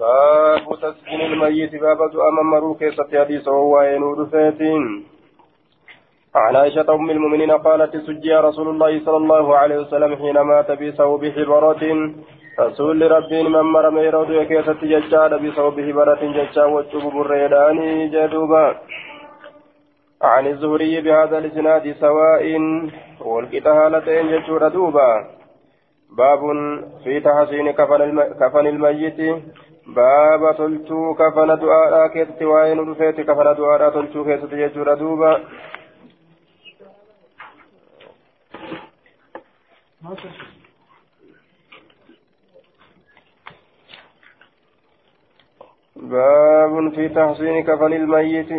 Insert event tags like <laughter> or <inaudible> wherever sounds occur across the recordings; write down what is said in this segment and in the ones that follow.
باب تسكين الميت باب دعاء ممرو كيسة حديث فاتين عن عائشة أم المؤمنين قالت سجي رسول الله صلى الله عليه وسلم حين مات بثوب حبرة رسول ربي من مر ميرود كيسة ججال بثوب حبرة ججا وجب بريداني جدوبا. عن الزهري بهذا الإسناد سواء والكتهالتين ججور دوبا باب في تحسين كفن, الم... كفن الميت. باب تلتو كفن دعاء كيست وين رفيت كفن دعاء تلتو كيست يجور دوبا. باب في تحسين كفن الميت.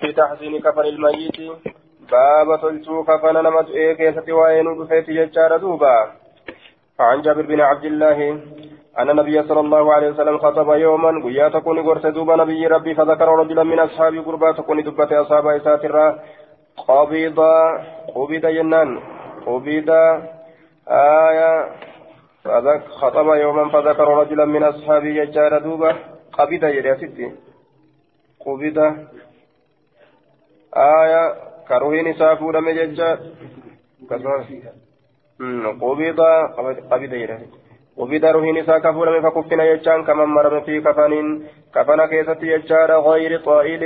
في تحسين كفن الميت. باب تلتو كفن نمت كيست وين رفيت يجار دوبا عن جابر بن عبد الله أن النبي صلى الله عليه وسلم خطب يوما ويا تكون غرس دوبا نبي ربي فذكر رجلا من أصحاب قربا تكون دبة أصحاب إساترا قبض قبض جنان قبض آية خطب يوما فذكر رجلا من أصحابه يجار دوبا قبض يا ستي قبض آية كروهين سافور مججا قبض قبض قبض روهين إسا كفور فكفنا يجان كمن مرم في كفن كفن كيست يجار غير طائل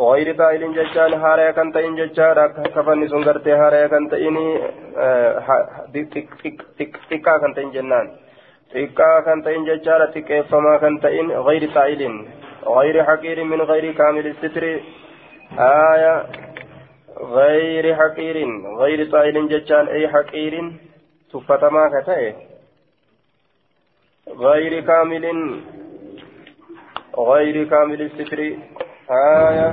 غير طائل ججان هارا كان تئن ججار كفن سنغرتي هارا كان تئني تكا كان تئن جنان تكا كان تئن ججار تكيفما كان تئن غير طائل غير حقير من غير كامل الستر آية غير حقير غير طائل ججان أي حقير تفتما كتئ. غير كامل غير كامل الستر. آية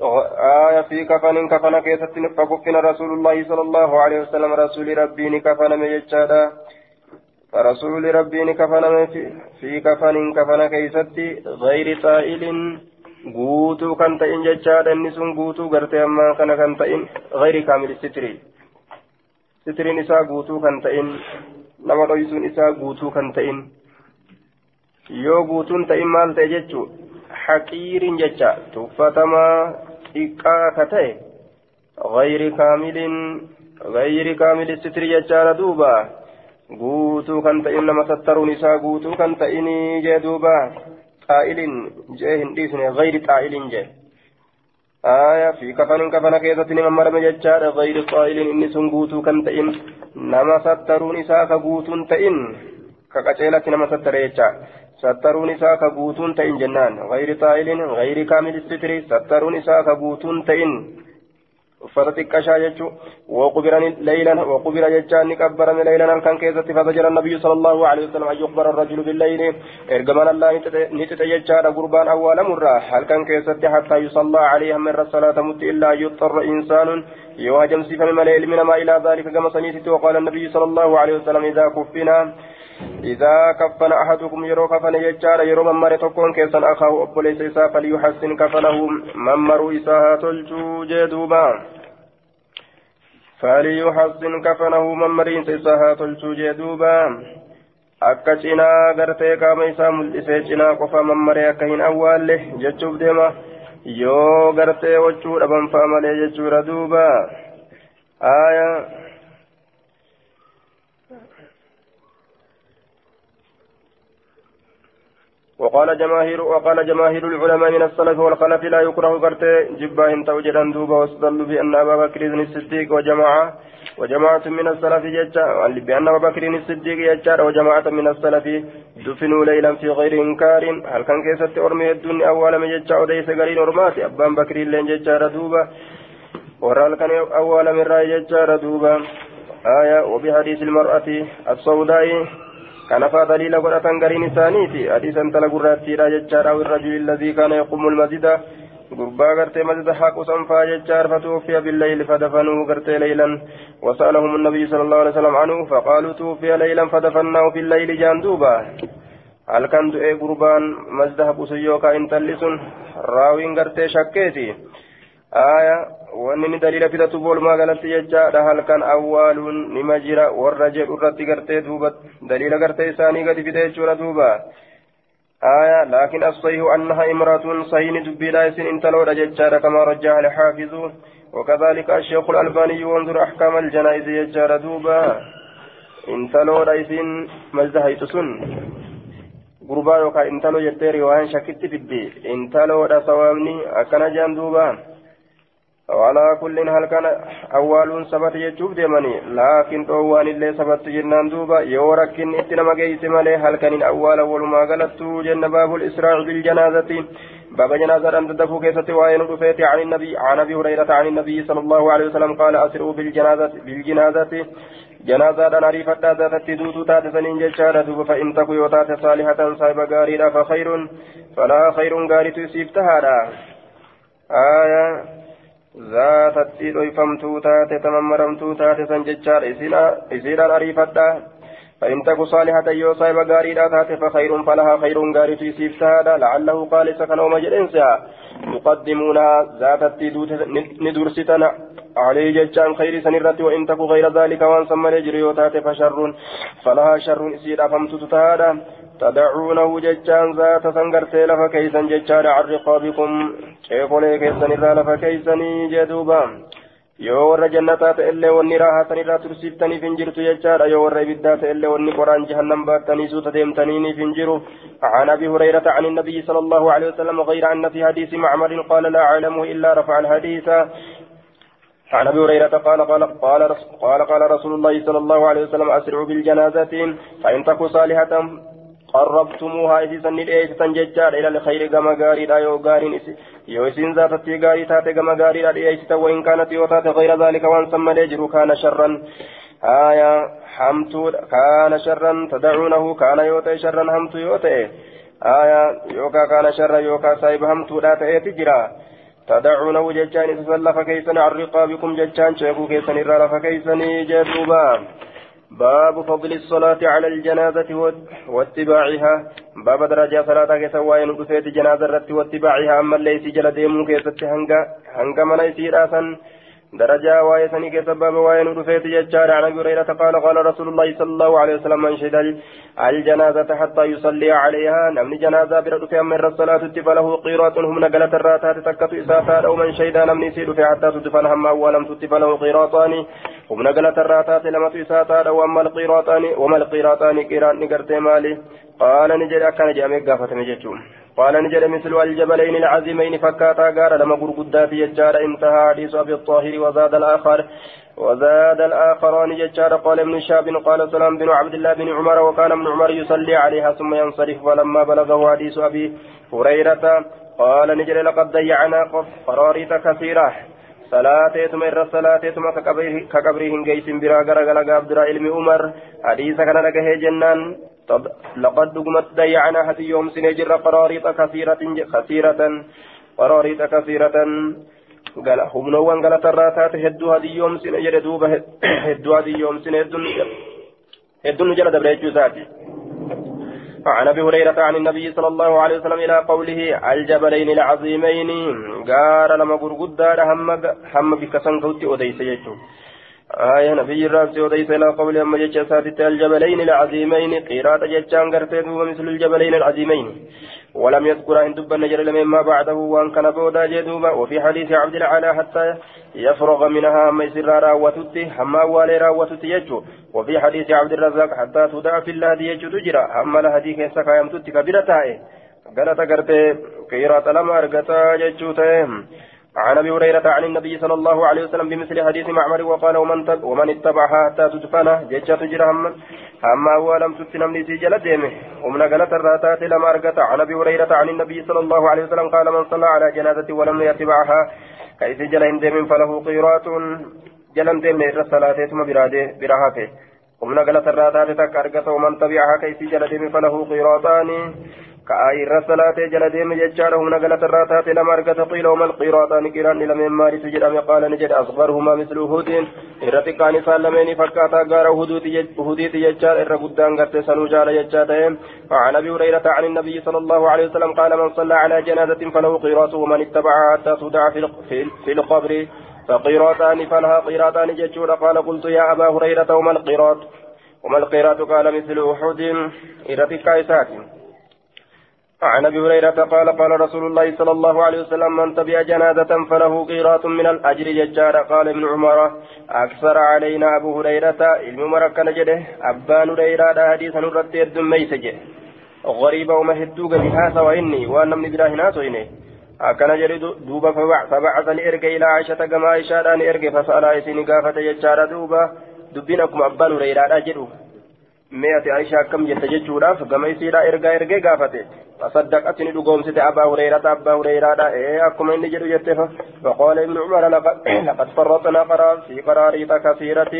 آية في كفن كفن كيست فكفن رسول الله صلى الله عليه وسلم رسول ربي كفن مججادا رسول ربي كفن في كفن كفن كيست غير سائل guutuu kan ta'in jechaadha inni sun guutuu gartee ammaa kana kan ta'in gayri kaamil sitiri sitiriin isaa guutuu kan ta'in nama dhoysuun isaa guutuu kan ta'in yoo guutuun ta'in maal ta'e jechuu haqiiriin jecha tuffatamaa xiqqaa ka ta'e gayri kaamiliin gayri kaamili sitiri jechaadha duuba guutuu kan ta'in nama sattaruun isaa guutuu kan ta'inii jee duuba jee hin dhiisne gayri xaa'iliin jee. آية في كفن كفن كيسة نما مرمى ججارة غير قائل إني سنقوتو كان تئن نما سترون إساك قوتون تئن كقتيلة نما ستر يجا سترون إساك قوتون تئن جنان غير قائل غير كامل الستر سترون إساك قوتون تئن uffata xiqqashaa jechuun waqubira jechaan ni qabbarame laylan halkan keessatti fasajara nabiyyu sallallahu alaihi wasallam an yuqbara rajulu billayli ergaman allah ni xixe jechaadha gurbaan awwaalamurraa halkan keessatti hattaa yusallaa alayhi hamma irra salaatamutti illaa yuxxarra insaanun yoo hajamsiifame malee ilmi namaa ilaa dhaalika gama saniititti waqaala nabiyyu sallallahu alaihi wasallam idaa kuffina إذا كفن أحدكم يرو كفن يجار يرو ممر تكون كيسن أخاه أبوليس إسا فليحسن كفنه ممر إسا تلجو جدوبا فليحسن كفنه ممر إسا تلجو جدوبا akka cinaa gartee qaama isaa mul'isee cinaa qofa mammaree akka hin awwaalle jechuuf deema yoo gartee wachuu dhaban fa'a malee jechuudha duuba aayaa وقال جماهير وقال جماهير العلماء من السلف والخلف لا يكره كرت جبا إن توجدا دوبا واستدلوا بأن أبا بكر الصديق وجماعه وجماعة من السلف يجا بأن أبا بكر الصديق يجا وجماعة من السلف دفنوا ليلا في غير إنكار. هل كان كيست أرمي الدنيا أول ما يجا وديس قرين أرمات؟ أبان بكر لين يجا ردوبا ورال كان أول من رأي يجا ردوبا آية وبحديث المرأة السوداء. كان فا دليل قرأة قرين ثانيتي حديثا تلقراتي لا يجارا والرجل الذي كان يقوم المسجد قربا قرتي مسجد حق سنفا يجار فتوفي بالليل فدفنوه قرتي ليلا وسألهم النبي صلى الله عليه وسلم عنه فقالوا توفي ليلا فدفناه في الليل جاندوبا هل كان دعي قربان مسجد حق سيوكا انتلسون راوين قرتي شكيتي آية وأنني دليل في تبول ما قالت يجا هل كان أول نمجر والرجل الرتي قرتي دوبا دليل قرتي ثاني قد في دوبا آية لكن الصحيح أنها امرأة صحيح دبي لايس انت لو رججار كما رجع الحافظ وكذلك الشيخ الألباني وانظر أحكام الجنائز يجار دوبا انت لو رئيس مزدهيت سن لو جتيري وان شكت في الدي انت لو رسوامني أكنا جان دوبا وعلى كل هل كان أول سبت يجوب ديماني. لكن طوان اللي سبت جنان دوبا يوركن اتنما جيس مالي هل كان أول أول ما قالت جن باب الإسراع بالجنازة. باب جنازة أن تدفو كيسة وين رفيت عن النبي عن أبي هريرة عن النبي صلى الله عليه وسلم قال أسروا بالجنازة بالجنازة. جنازة نريفة ذات تدوت تات سنين جشارة فإن تكو يوتات صالحة صاحب غاريرا فخير فلا خير غاري تسيفتها آية zaatatti dhoyfamtuu taate tamammaramtuu taate san jechaadha isiidhaan ariifadha فإن تك صالحة يو صاحب غاريدا تاتي فخير فلها خير غاري في سيف هذا لعله قال سكن وما جلنسا. مقدمون ذات ندرستنا عليه ججان خير سنرت وإن تك غير ذلك وان سمى يجري تاتي فشر فلها شر إسيد أفهمت تتهادا تدعونه ججان ذات سنغرتي لفا كيسا ججان عن رقابكم كيف لي جدوبا yoo warra jannataa ta'e illee wanni raahaa irraa tursiiftaniif hin jirtu jechaadha yoo warra ibiddaa ta'e illee wanni qoraan jahannam baattanii suuta deemtaniiniif hin jiru عن ابي هريره عن النبي صلى الله عليه وسلم غير ان في حديث معمر قال لا اعلمه الا رفع الحديث عن ابي هريره قال قال قال قال قال رسول الله صلى الله عليه وسلم اسرعوا بالجنازه فان تكن صالحه قربتموها إذا ندعيتن ججار إلى الخير كما غاري لا يو غارين يو إسين ذاتتي غاري تاتي كما لا دعيتن وإن كانت يوتات غير ذلك وان سمى ليجرو كان شرا آية حمت كان شرا تدعونه كان يوتي شرا حمت يوتي آية يوكا كان شرا يوكا سايب حمت لا تأتي جرا تدعونه ججان تسلف كيسن عن رقابكم ججان شيخو كيسن الرالف كيسن جدوبا باب فضل الصلاة على الجنازة واتباعها. باب درجة صلاة كسوائن رفيت جنازة واتباعها. أما ليس جل ديمو كيست هنگا هنگا من يسير آسن درجة وايسني كسبب وين رفيت ججار. عن أبي هريرة قال قال رسول الله صلى الله عليه وسلم من شهد الجنازة حتى يصلي عليها. نمن جنازة برد أمر الصلاة فله قيرات هم نقلت الراتات تكت إسافات أو من شهد نمن يسير في حتى تدفن هم ولم تدفن قيراتان هم نقلت الراتات لما تسافات أو أما القيراتان وما القيراتان قيرات نقرت مالي قال نجد أكان جامع قافة مجتون قال نجد مثل الجبلين العظيمين فكاتا قال لما قرقدات يجار انتهى حديث أبي الطاهر وزاد الآخر وزاد الآخران ججار قال ابن شاب قال سلام بن عبد الله بن عمر وكان ابن عمر يصلي عليها ثم ينصرف فلما بلغه حديث أبي هريرة قال نجري لقد ضيعنا قراريط كثيرة صلاتيتم إر صلاتيتم كقبرهن جيس برا غرغلا عبد علم عمر حديث كان لقه جنان لقد دقمت ضيعنا حتى يوم سنجر قراريط كثيرة كثيرة قراريط كثيرة gala humnoowwan galatarraa taate hedduu hadiyyoomsine jedhe duuba hedduu hadiyyoomsine hedduun nu jala dabre jechuu isaati عن أبي هريرة عن النبي صلى الله عليه وسلم إلى قوله الجبلين العظيمين قال لما غرغدا هم هم بكسن كوتي أوديس يجو. آية نبي الرابس وديس إلى قول أما جتش ساتت الجبلين العظيمين قيرات جتشان قرتين مثل الجبلين العظيمين. ولم يذكر أن دب النجر مما بعده وأن كان بودا جدوبا وفي حديث عبد العلا حتى يفرغ منها ما يسر راوتتي هما والي راوتتي يجو. وفي حديث عبد الرزاق حتى تدع في الله يجو تجرى هما لهدي سكا يمتت كبيرة تائه قالت قرتي قيرات لما أرقتا جتشو تائه عن أبي هريرة عن النبي صلى الله عليه وسلم بمثل حديث معمر وقال ومن تب ومن اتبعها حتى تدفنه ججة تجرى أما هو لم تتنم لسي جل ديمه. ومن قالت الراتات لما أرقت عن أبي هريرة عن النبي صلى الله عليه وسلم قال من صلى على جنازة ولم يتبعها كيف جل ديم فله قيرات جلن ديم الصلاة ثم براده براهاته ومن قالت الراتات تك أرقت ومن تبعها كيف جل ديم فله قيراتان. كأي الرسالات جل ديم ججاره من قلت الراتات لما أرقت قيل وما القيراطان قيران لمن ماري سجد أم قال نجد أصغرهما مثل هود إرتي كان سالمين فكاتا غار هودي ججار إر قدان قرت سنوجال ججاتهم وعن أبي هريرة عن النبي صلى الله عليه وسلم قال من صلى على جنازة فله قيراط ومن اتبعها حتى تودع في القبر. فقيراطان فلها قيراطان ججور قال قلت يا أبا هريرة وما القيراط وما القيراط قال مثل أحد. إرتي كايسات عن أبي هريرة قال قال رسول الله صلى الله عليه وسلم من تبع جنازة فله قيراط من الأجر ججار قال ابن عمر أكثر علينا أبو هريرة علم مركن جده ابان هريره حديثا رد يد ميسجه غريبا وما هدوك بهذا وإني وأنا من براه ناس akkana jedhe duuba fabacasani erge ilaa aishata gama aishaadhaan erge fasa'alaa isini gaafate jechaadha duuba dubbiin akkuma abbaan hureyraadha jedhu ati aishaa akkam jette jechuudhaaf gama isiidha ergaa ergee gaafate. فصدقت ندقومست أبا هريرة أبا هريرة إيه أكما إني جدو جتفا فقال ابن عمر لقد, فرطنا قرار في قراريط كثيرة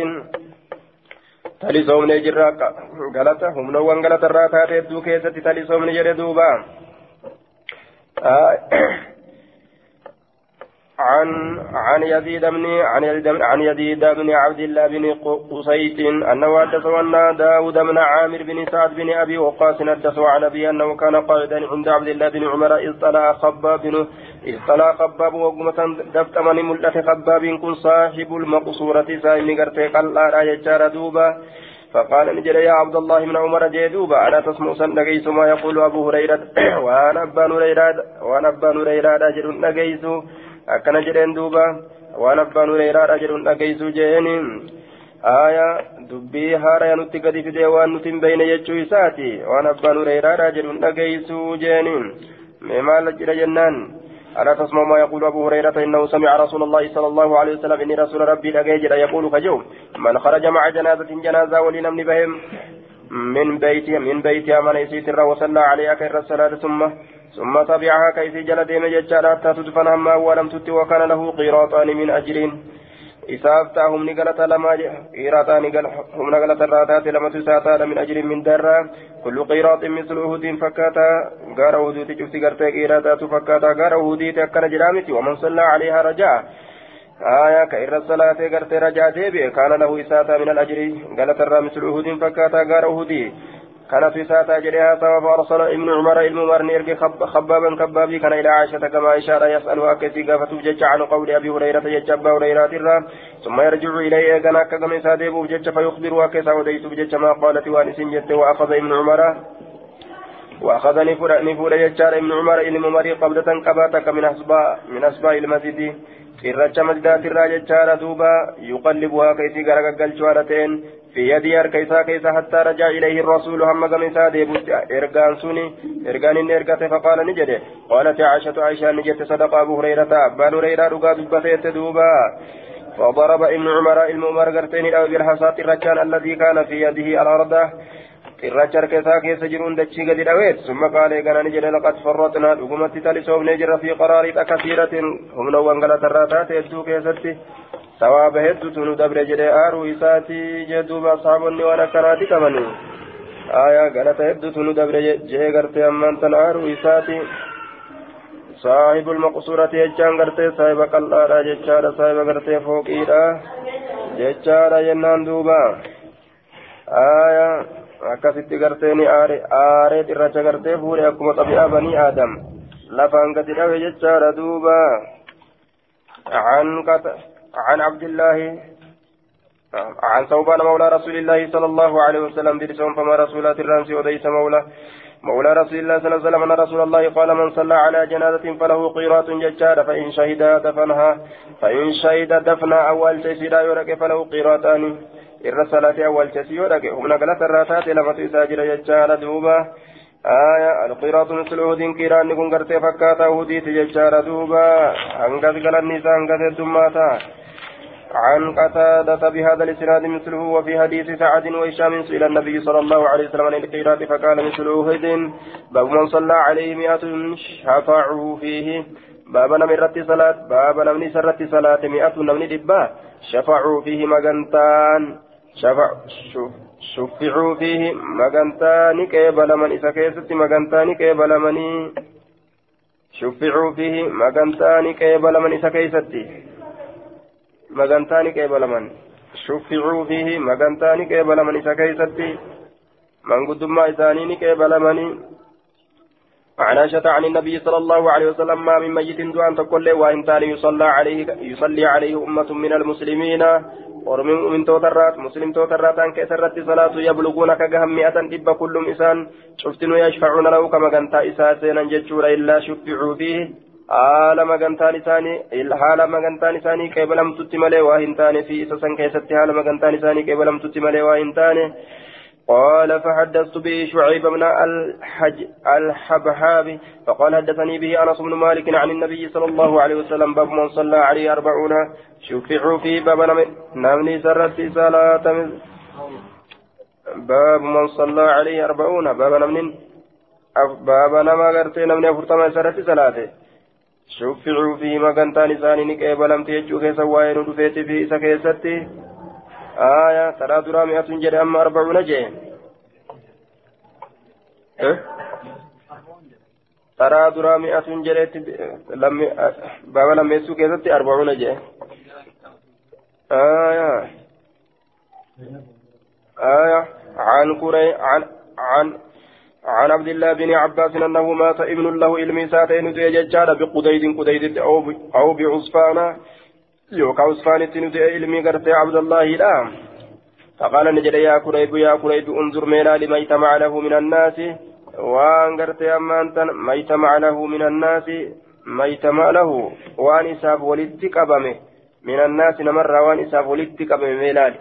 نجرا غلطة هم نوان غلطة راتات يدو كيسة تلسوم نجر دوبا آه عن عن يزيد بن عن عن يزيد بن عبد الله بن قصيت أنه حدثه أن داود بن عامر بن سعد بن أبي وقاص حدثه عن ابي أنه كان قائدا عند عبد الله بن عمر إذ طلع خباب إذ طلع خباب وقمة دفت من ملة خباب كن صاحب المقصورة سائم قرتي قلع يجار دوبا. فقال نجري يا عبد الله بن عمر جيدوبا ألا تسمع سنجيس ما يقول أبو هريرة. <coughs> وأنا أبا هريرة وأنا أبا هريرة أجر نجيس akkana jedheen duuba waan abbaan hureyraadha jedhuun dhageessuu jeeni aya dubbii haaraya nutti gadi fidee waan nuti hin beeyne jechuu isaati waan abbaan hureyraadha jedhuun dhageessuu jeeni mee maal jedha jennaan ألا تسمع ما يقول أبو هريرة إنه سمع رسول الله صلى الله عليه وسلم إني رسول ربي أجيجر يقول كجو من خرج مع جنازة جنازة ولنمن بهم من بيتها من بيتها من يسيت وصلى عليها كير الصلاة ثم ثم تبعها كيف جل ديم ججال حتى تدفن هما ولم تت وكان له قيراطان من أجر إساف تاهم نقلت لما قيراطان هم نقلت الراتات لما تساتا من أجر من درة. كل قيراط مثل أهود فكاتا غار أهود تجفت قرتي قيراطات فكاتا غار أهود تأكل جرامتي ومن صلى عليها رجاء. آية كإر الصلاة قرتي رجاء ديبي كان له إساتا من الأجر قالت الرا مثل أهود فكاتا غار أهودي كانت إساتا جريها ثواب أرسل ابن عمر الممر نيرك خبابا كبابي كان إلى عائشة كما إشارة يسألها كيسي قافته جج عن قول أبي هريرة جج أبا هريرة الرا ثم يرجع إليه كان كما إساديبه جج فيخبرها كيسا وديت بجج ما قالت وأنس جت وأخذ ابن عمر وأخذ نفور ججار ابن عمر الممر قبضة كباتك من أسباء من أسباء المسجد irracha masjidaatirraa jechaadha duuba yuqallibuhaa kaysii garagaggalchuudha ta'een في يدي أركيسا كيسا حتى رجع إليه الرسول هم قميسا ديبوت إرقان سوني إرقان إن فقال نجده قالت عائشة عائشة نجت صدق أبو هريرة. أبان هريرة رقا دبته دوبا. فضرب ابن عمر إلمؤمر قرتين أو بالحصاة الرجال الذي كان في يده الأرض. Jiruun dachii gadi dhaweet summa qaalee ganani jedhe laqad farratnaa dhugumatti talisoofnee jirra fi qaraariidha kasiiratin humnawwan galatarraa taate hedduu keessatti sawaaba hedduutu nu dabre jedhe aaruu isaatii jee duuba ashaabonni waan akkanaati qabani aayaa galata hedduutu nu dabre jee gartee ammaan tan aaruu isaati صاحب المقصورة يجان غرتي صاحب قلعة ججارة صاحب غرتي فوقيرة ججارة جنان دوبا آية akkasitti gartee ni aareet irracha gartee fuudhe akkuma xabi'aa banii aadam. Lafaan gadi dhawe jechaadha duuba. عن عبد الله عن ثوبان مولى رسول الله صلى الله عليه وسلم برسوم فما رسولات الرمس وليس مولى مولى رسول الله صلى الله عليه وسلم أن رسول الله قال من صلى على جنازة فله قيرات ججار فإن شهد دفنها فإن شهد دفنها أول تيسير يرك فله قيراتان irra salaatee awwaalchasi yoo dhage humna galata irraa taate lamatu isaa jira jechaadha duuba. آية القيراط مثل أهد كيران كن قرتي فكاتا أهديت ججار دوبا أنقذ قال النساء أنقذ الدماتا عن قتادة بهذا الإسناد مثله وفي حديث سعد وهشام سئل النبي صلى الله عليه وسلم عن القيراط فقال مثل أهد باب من صلى عليه مئة شفعوا فيه باب نمرت صلاة باب نمني سرت صلاة مئة نمني دبا شفعوا فيه مغنتان شفعوا فيه مغنتان كيبل من إذا كيست مغنتان كيبل مني شفعوا فيه مغنتان كيبل من إذا كيست؟ مغنتان كيبل من شفعوا فيه مغنتان كيبل من إذا كيست؟ من قدما إسانين كيبل مني عن عائشة عن النبي صلى الله عليه وسلم ما من ميت دعاء تقول وإن تاني يصلى عليه يصلي عليه أمة من المسلمين. ورمي من توترات مسلم توترات أن كسرت صلاة يبلغون كجهم مئة دب كل إنسان. شفتن يشفعون له كما كانت إساسين جتشور إلا شفعوا فيه. magantaan isaanii qeebalamtutti malee waa hin taane fi isa san keessatti haala magantaan isaanii qeebalamtutti malee waa hin taane قال فحدثت به شعيب بن الحج الحبحاب فقال حدثني به أنس بن مالك عن النبي صلى الله عليه وسلم باب من صلى عليه أربعون. شفعوا في باب نمني سرت صلاة باب من صلى عليه أربعون. باب نمن باب نما غرتي نمني أفرطما سرت صلاته شفعوا في مكان ثاني نكيبلمت يجو كيسا وين في سكيستي آية ترى درا مئة جري أما أربعون جي. إيه؟ ترى درا مئة جري لم بابا لم يسوك يزتي أربعون جي. آية. آية. عن كري عن عن عن عبد الله بن عباس أنه مات ابن له علمي ساتين ججار بقديد قديد أو بعصفانه يوكا عثمانتي نتي علمي قرتي عبد الله لا فقال نجد يا كريب يا كريب انظر ميلا لما يتمع له من الناس وان قرتي أما أنت ما يتمع له من الناس ما يتمع له وان إساف ولدتك أبمه من الناس نمر وان إساف ولدتك أبمه ميلال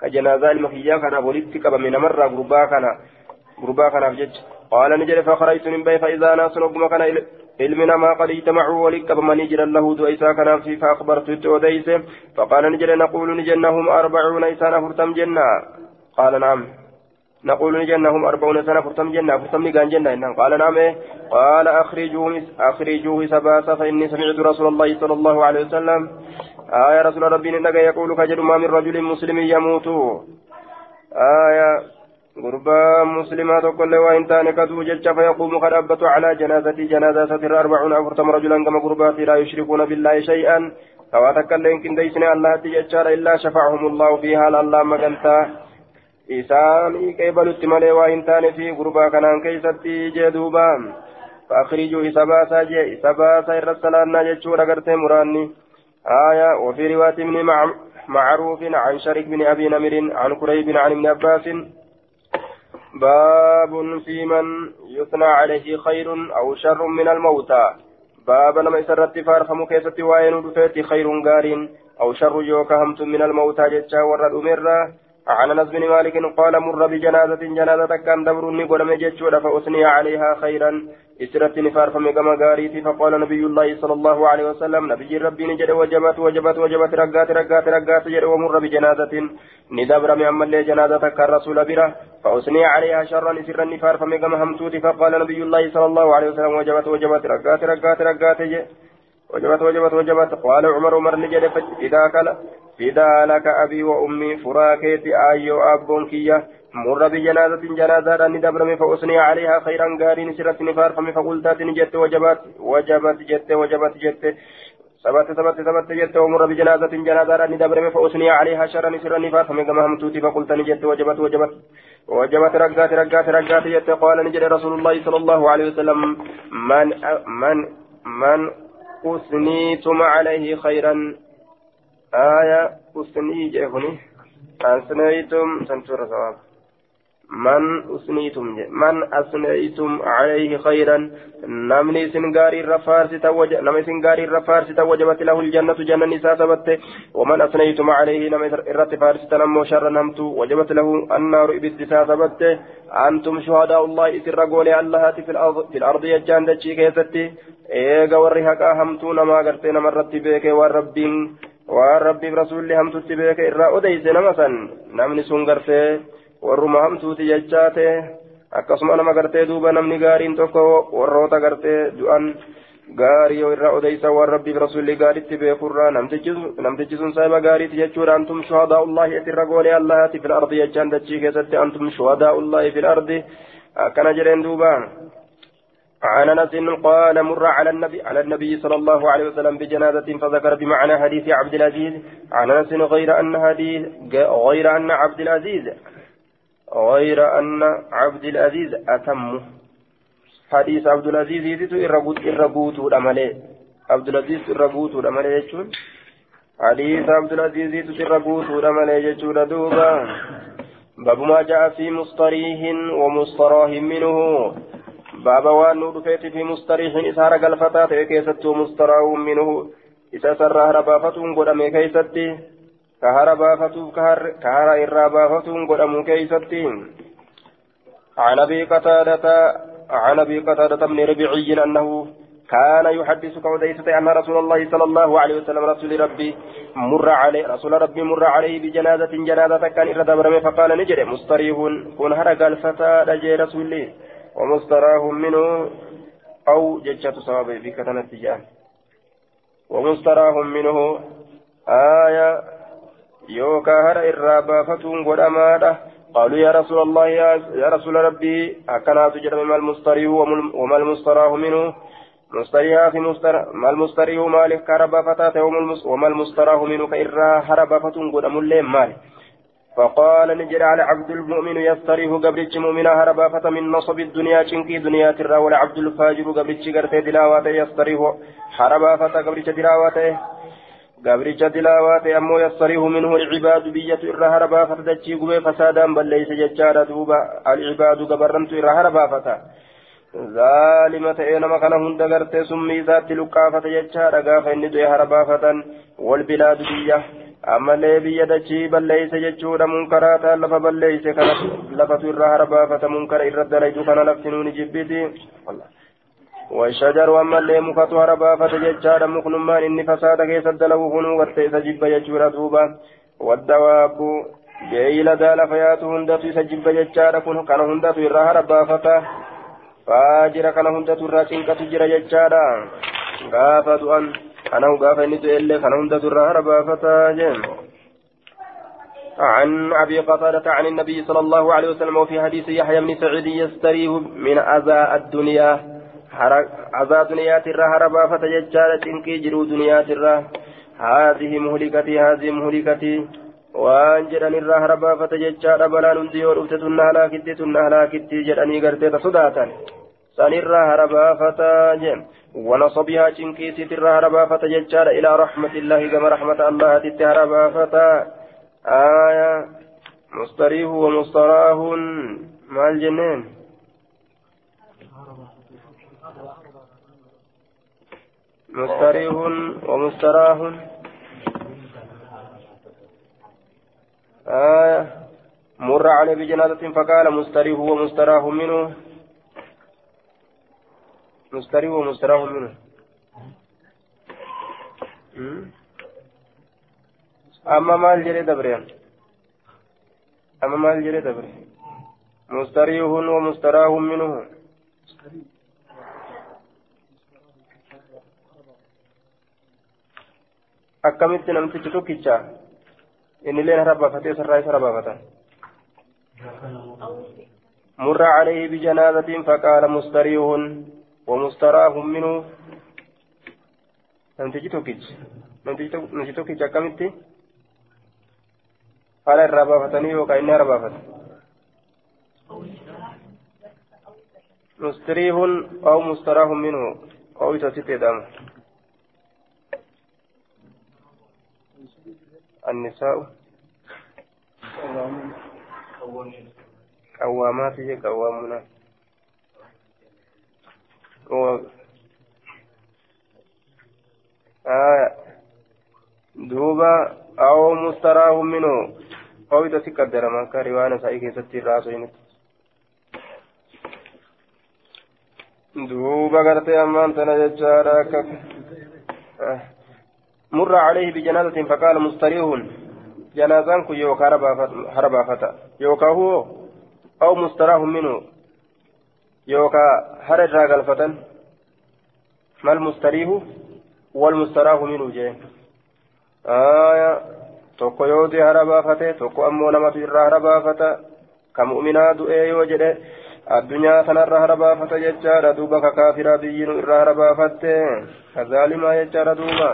كجنازة المخيا كان ولدتك أبمه نمر غربا كان غربا كان قال نجد فخرجت من بي فإذا ناس نقم كان علم نما قد اجتمعوا ولك بمن نجر له دويسا كان في فأخبرت وديس فقال نجر نقول نجنهم أربعون إسانا فرتم جنة قال نعم نقول نجنهم أربعون سنة فرتم جنة فرتم نقان جنة قال نعم قال أخرجوه أخرجوه سباسة فإني سمعت رسول الله صلى الله عليه وسلم آية رسول ربي إنك يقول كجد ما من رجل مسلم يموت آية غربا مسلمة كل وإن تاني كدو جج فيقوم قد على جنازة جنازة ستر أربعون أفرتم رجلا كما غربات لا يشركون بالله شيئا فواتك اللين كن ديسنا الله تججار إلا شفعهم الله فيها لله مكانتا إساني كيبل التمالي وإن تاني في غربا كنان كيستي جدوبا فأخرجوا إساباسا جي إساباسا إرسلنا ججور أغرتي مراني آية وفي رواية من معروف عن شريك بن أبي نمر عن قريب عن ابن عباس باب في من يثنى عليه خير أو شر من الموتى. باب لما يسرت فارفم كيست وين خير غار أو شر يوك همت من الموتى جتشا ورد أمرا عن انس بن مالك قال مر بجنازة جنازة كان دبرني قدم جتشا فأثني عليها خيرا. إسرت نفار فمقام غاريتي فقال نبي الله صلى الله عليه وسلم نبي ربي نجد وجبت وجبت وجبت رقات رقات رقات جد ومر بجنازة. ندبر من أمل جنازة كالرسول بره فأثني عليها شرا. إسر نفار فمقام همتوتي فقال نبي الله صلى الله عليه وسلم وجبت وجبت رقات رقات رقات وجبت وجبت وجبت. قال عمر عمر نجد إذا كلا فدا لك أبي وأمي فراكيتي آيو أبون كيه مر بجنازة جنازة أني دبرم فأثني عليها خيرا قارين سرت نفار فمي فقلتات جت وجبت وجبت جت وجبت جت ثبت ثبت ثبت جت ومر بجنازة جنازة أني دبرم فأثني عليها شرا سرا نفار فمي كما همتوتي فقلت جت وجبت وجبت وجبت رقات رقات رقات جت قال نجد رسول الله صلى الله عليه وسلم من من من أثنيتم عليه خيرا. آية أثني أثنيتم سنتور ثواب. من أثنيتم من أثنيتم عليه خيرا. نمني سنغاري الرفارس توج نمني سنغاري الرفارس توجبت له الجنة جنة نساء سبت. ومن أثنيتم عليه نمني الرت فارس تنمو شر نمت وجبت له النار إبتسا سبت. أنتم شهداء الله إسر قولي الله في الأرض في الأرض يجان دجي كيستي. إيغا ورهقا همتو نما قرتي نما رتي بيك والربين waan rabbiif rasuulli hamtutti beeke irraa odeyse nama warruma hamtuuti jechaate akkasuma nama gartee duuba namni gaariin tokko warroota gartee du'an gaarii irraa odeysa waan rabbiif rasuulli gaariitti beekurraa namtichi sun saahiba gaariiti jechuudha antum shuhadaa'ullahi itirra goonee allahati fil ardi jechaan dachii keessatti antum shuhadaa'ullahi fil ardi akkana jedheen duuba عن انس قال مر على النبي على النبي صلى الله عليه وسلم بجنازة فذكر بمعنى حديث عبد العزيز عن انس غير ان حديث غير ان عبد العزيز غير ان عبد العزيز اتم حديث عبد العزيز يزيد الربوت الأملي عبد العزيز الربوت الأملي يجون حديث عبد العزيز يزيد الربوت الأملي يجون دوبا باب ما جاء في مصطريح ومصطراه منه باب وان نودفيت في مصطريح إسار قلفتات كيست ومصطراه منه إسا سر هربافتون قدم كيستي كهربافتو كهر إرابافتون قدم كيستي عن أبي قتادة عن ابي قتادة بن ربيعي انه كان يحدث كوديسة أن رسول الله صلى الله عليه وسلم رسول ربي مر عليه رسول ربي مر عليه بجنازة جنازة كان إرد فقال نجري مستريح كن هرق الفتى لجي رسول ومستراه منه أو ججة صوابه في كتنة جان ومستراه منه آية يوكا هر إرابا فتون قد أماده قالوا يا رسول الله يا رسول ربي أكنا تجد ما المستريه وما المستراه منه مستريها في مستر ما المستريه مالك كربا فتاته وما المستراه منه كإرا هربا فتن قد أمولي مالك فقال نجد على عبد المؤمن يستريه قبل مؤمنا هربا فتا من نصب الدنيا شنكي دنيا ترى ولا عبد الفاجر قبل قرتي دلاواته يستريه هربا فتا قبل دلاواته gabricha tilaawaa ta'e ammoo yassarihu minhu alcibaadu biyyatu irra hara baafata dachii gubee fasaadaan balleeyse jechaadha duuba alcibaadu gabarrantu irra hara baafata zaalima ta'ee nama kana hunda gartee summii isaatti luqqaafata jechaadha gaafa inni du'e hara baafatan walbilaadu biyya ammallee biyya dachii balleeyse jechuudha munkaraataan lafa balleeyse kana lafatu irra hara baafata munkara irra dalaydu kana lafti nuuni jibbiti والشجر أما اللي مكتو هربا فتججار مكنمان إني فساد كيس الدلو هنو جب يجور دوبا والدواب بيلا دال فياتو هندتو سجب يجار كن كان هندتو إرى هربا فتا فأجر كان هندتو إرى سنكة جر يجار غافة أن أنا غافة نتو إلي كان هندتو إرى هربا فتا جن عن أبي قتادة عن النبي صلى الله عليه وسلم وفي حديث يحيى بن سعيد يستريه من أذى الدنيا. عذاب دنيات الرا هربا فتججال تنكي جرو دنيات الرا هذه مهلكتي هذه مهلكتي irraa harbaa fata jechaadha balaan hundi yoo dhufte tunna halaakitti tunna halaakitti jedhanii garteeta sodaatan san irraa harbaafata jeen wanasabihaa cinqiisiit irraa harbaafata jechaadha ilaa raxmatillahi gama raxmata allahatitti harbaafata aya mustariihu wa mustaraahun maal jenneen مستريح ومستراح آية. مر عليه بجنازة فقال مستريح ومستراح منه. مستريح ومستراح منه. أما مال جري دبرين أما مال جري دبرين مستريح ومستراح منه. Akkamitti namtichi tokkicha innilleen harabaafatee sarraa isa rabaafatan مر عليه بجنازة فقال مستريح ومستراح منه نمتجي توكيج نمتجي توكيج أكملتي قال الربافتني وكأني ربافت مستريح أو مستراح منه أو يتسيت دامه النساء قوامات هي قوامنا. آه دوبا أو مستراه منه أو إذا تقدر ما كان روانا سايكي ستي راسين دوبا قرتي أمان تنججارا كف آه. مر عليه بجنازة فقال مستريح جنازان كن يوكا هربا فتا يوكا هو أو مستراح منه يوكا هرج راقل فتن ما المستريح والمستراح منه جاء آية tokko ammoo namatu irraa hara baafata ka mu'minaa du'ee yoo jedhe addunyaa tanarra hara baafata jechaadha duuba ka kaafiraa biyyinu irraa hara baafatte ka zaalimaa jechaadha duuba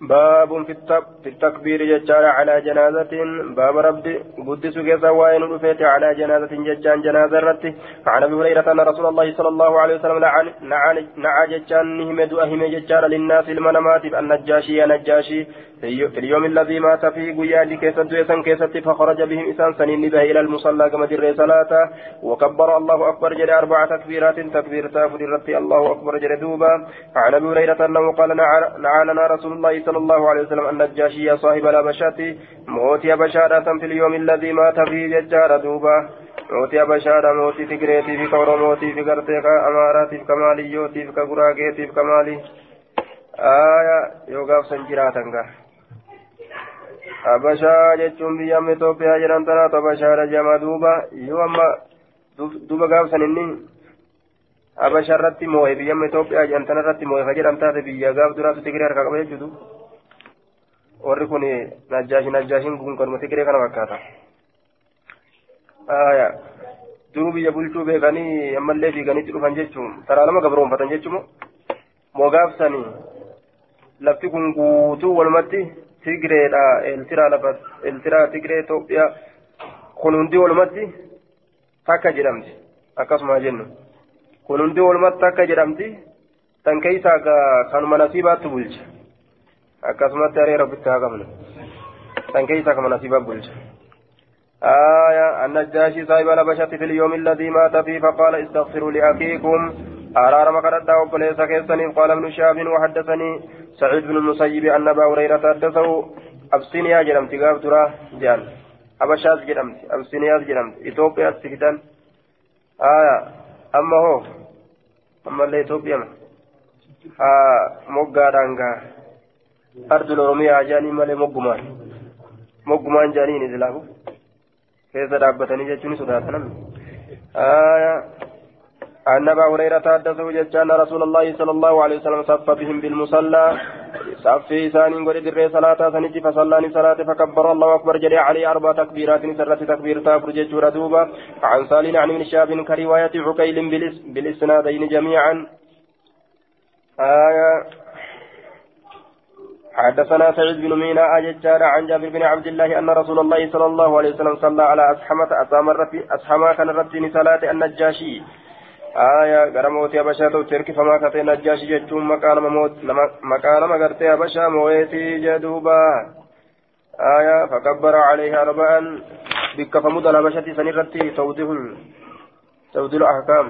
باب في التكبير ججار على جنازة. باب ربي قدس كيسا وين رفيت على جنازة ججان جنازة رتي عن أبي هريرة أن رسول الله صلى الله عليه وسلم نعى ججان نهمد أهم ججار للناس المنامات. النجاشي يا نجاشي. في اليوم الذي مات فيه قيادي كيسا دويسا كيسا فخرج بهم إنسان سنين به إلى المصلى كما در وكبر الله أكبر جل أربع تكبيرات تكبير تافد رتي الله أكبر جل دوبا. عن أبي هريرة أنه قال نعى لنا رسول الله صلى الله عليه وسلم النجاشي يا صاحب الأبشات موتي بشارة في اليوم الذي مات فيه ججار دوبا. موتي بشارة موتي في قريتي في كورو موتي في قرتي أماراتي في كماليوتي في كقراقيتي في كمالي. آية يوقف سنجراتا habashaa jechuun biyya amma Itoophiyaa jedhan tanaatu habashaadha jama duuba yoo amma duuba gaafsan inni habashaa irratti moo'e biyya amma Itoophiyaa jedhan tana irratti moo'e ka jedhan taate biyya gaaf duraatu Tigiree harkaa qaba jechuudha warri kun najjaashi najjaashiin kun kanuma Tigiree kana fakkaata. duruu biyya bulchuu beekanii ammallee fiiganitti dhufan jechuun taraa lama gabroonfatan jechuun moo gaafsanii lafti kun guutuu walumatti. Tigreedha eeltiraa lafa eeltiraa tigree Itoophiyaa kun hundi walumatti takka jedhamti akkasuma jennu kun hundi walumatti takka jedhamti tan keessaa kanuma nasiibaatti bulcha akkasumatti haree rabbitti haa qabnu tan keessaa kanuma nasiibaa bulcha. آية النجاشي صاحب البشرة في اليوم الذي مات فيه فقال استغفروا لأخيكم أرار مكرت وبليس كيسني قال ابن شهاب وحدثني سعيد بن المسيب أن أبا هريرة حدثه أبسينيا جرمت قاب ترى جان أبشاز جرمت أبسينيا جرمت إثيوبيا سكتان آية أما هو أما اللي إثيوبيا آه مقا دانقا أرض الأورومية جاني مالي مقمان مقمان جاني نزلاه كيف دابتني جتوني صداتنا آية عن أبا هريرة حدثه جتان رسول الله صلى الله عليه وسلم صف بهم بالمصلى. صف ثاني قد در صلاة سنتي فصلاني صلاة فكبر الله أكبر. جري عليه أربع تكبيرات سرت تكبير تافر جيشور دوبا عن سالين عن من شاب كرواية عقيل بالإسنادين جميعا. آية. حدثنا سعيد بن مينا أججار عن جابر بن عبد الله أن رسول الله صلى الله عليه وسلم صلى على أسحمة أسحمة كان رتين صلاة النجاشي. آية habashaa ta'utti hirkifamaa katee najjaashi jechuun maqaa nama gartee habashaa moo'eetii jedhuuba آية فكبر عليها أربعا بك فمد الهبشة سنرتي توضيح توضيح الأحكام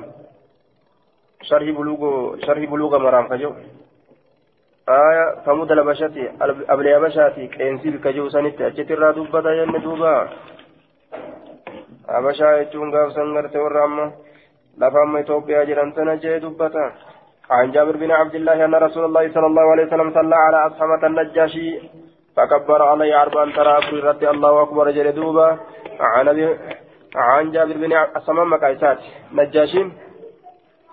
شرح بلوغ شرح بلوغ مرام كجو آية فمد الهبشة أبلي هبشاتي كينسي بك جو سنتي أجت الرادوبة ين دوبا هبشا يجون قاف سنغرتي والرامة لفهم إثيوبيا جران تنجي دبتا عن جابر بن عبد الله أن رسول الله صلى الله عليه وسلم صلى على أصحمة النجاشي فكبر عليه أربعا ترى رد الله أكبر جل دوبا عن عن جابر بن أسمام مكايسات نجاشين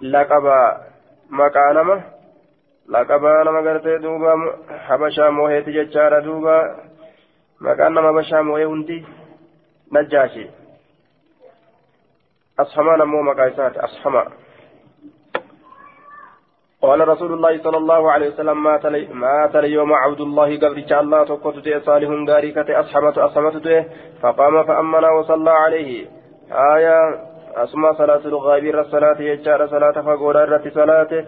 لقب مكانما لقب نما قرتي دوبا حبشا موهيت ججارة دوبا مكان نما بشا موهي هندي نجاشي أصحمان مو مقايسات أصحما. قال رسول الله صلى الله عليه وسلم مات لي مات اليوم عبد الله قبل الله تقوت صالح غاري كتي أصحمة أصحمة فقام فأمنا وصلى عليه. آية أسمى صلاة الغابر الصلاة يجار صلاة فقول الرت صلاة.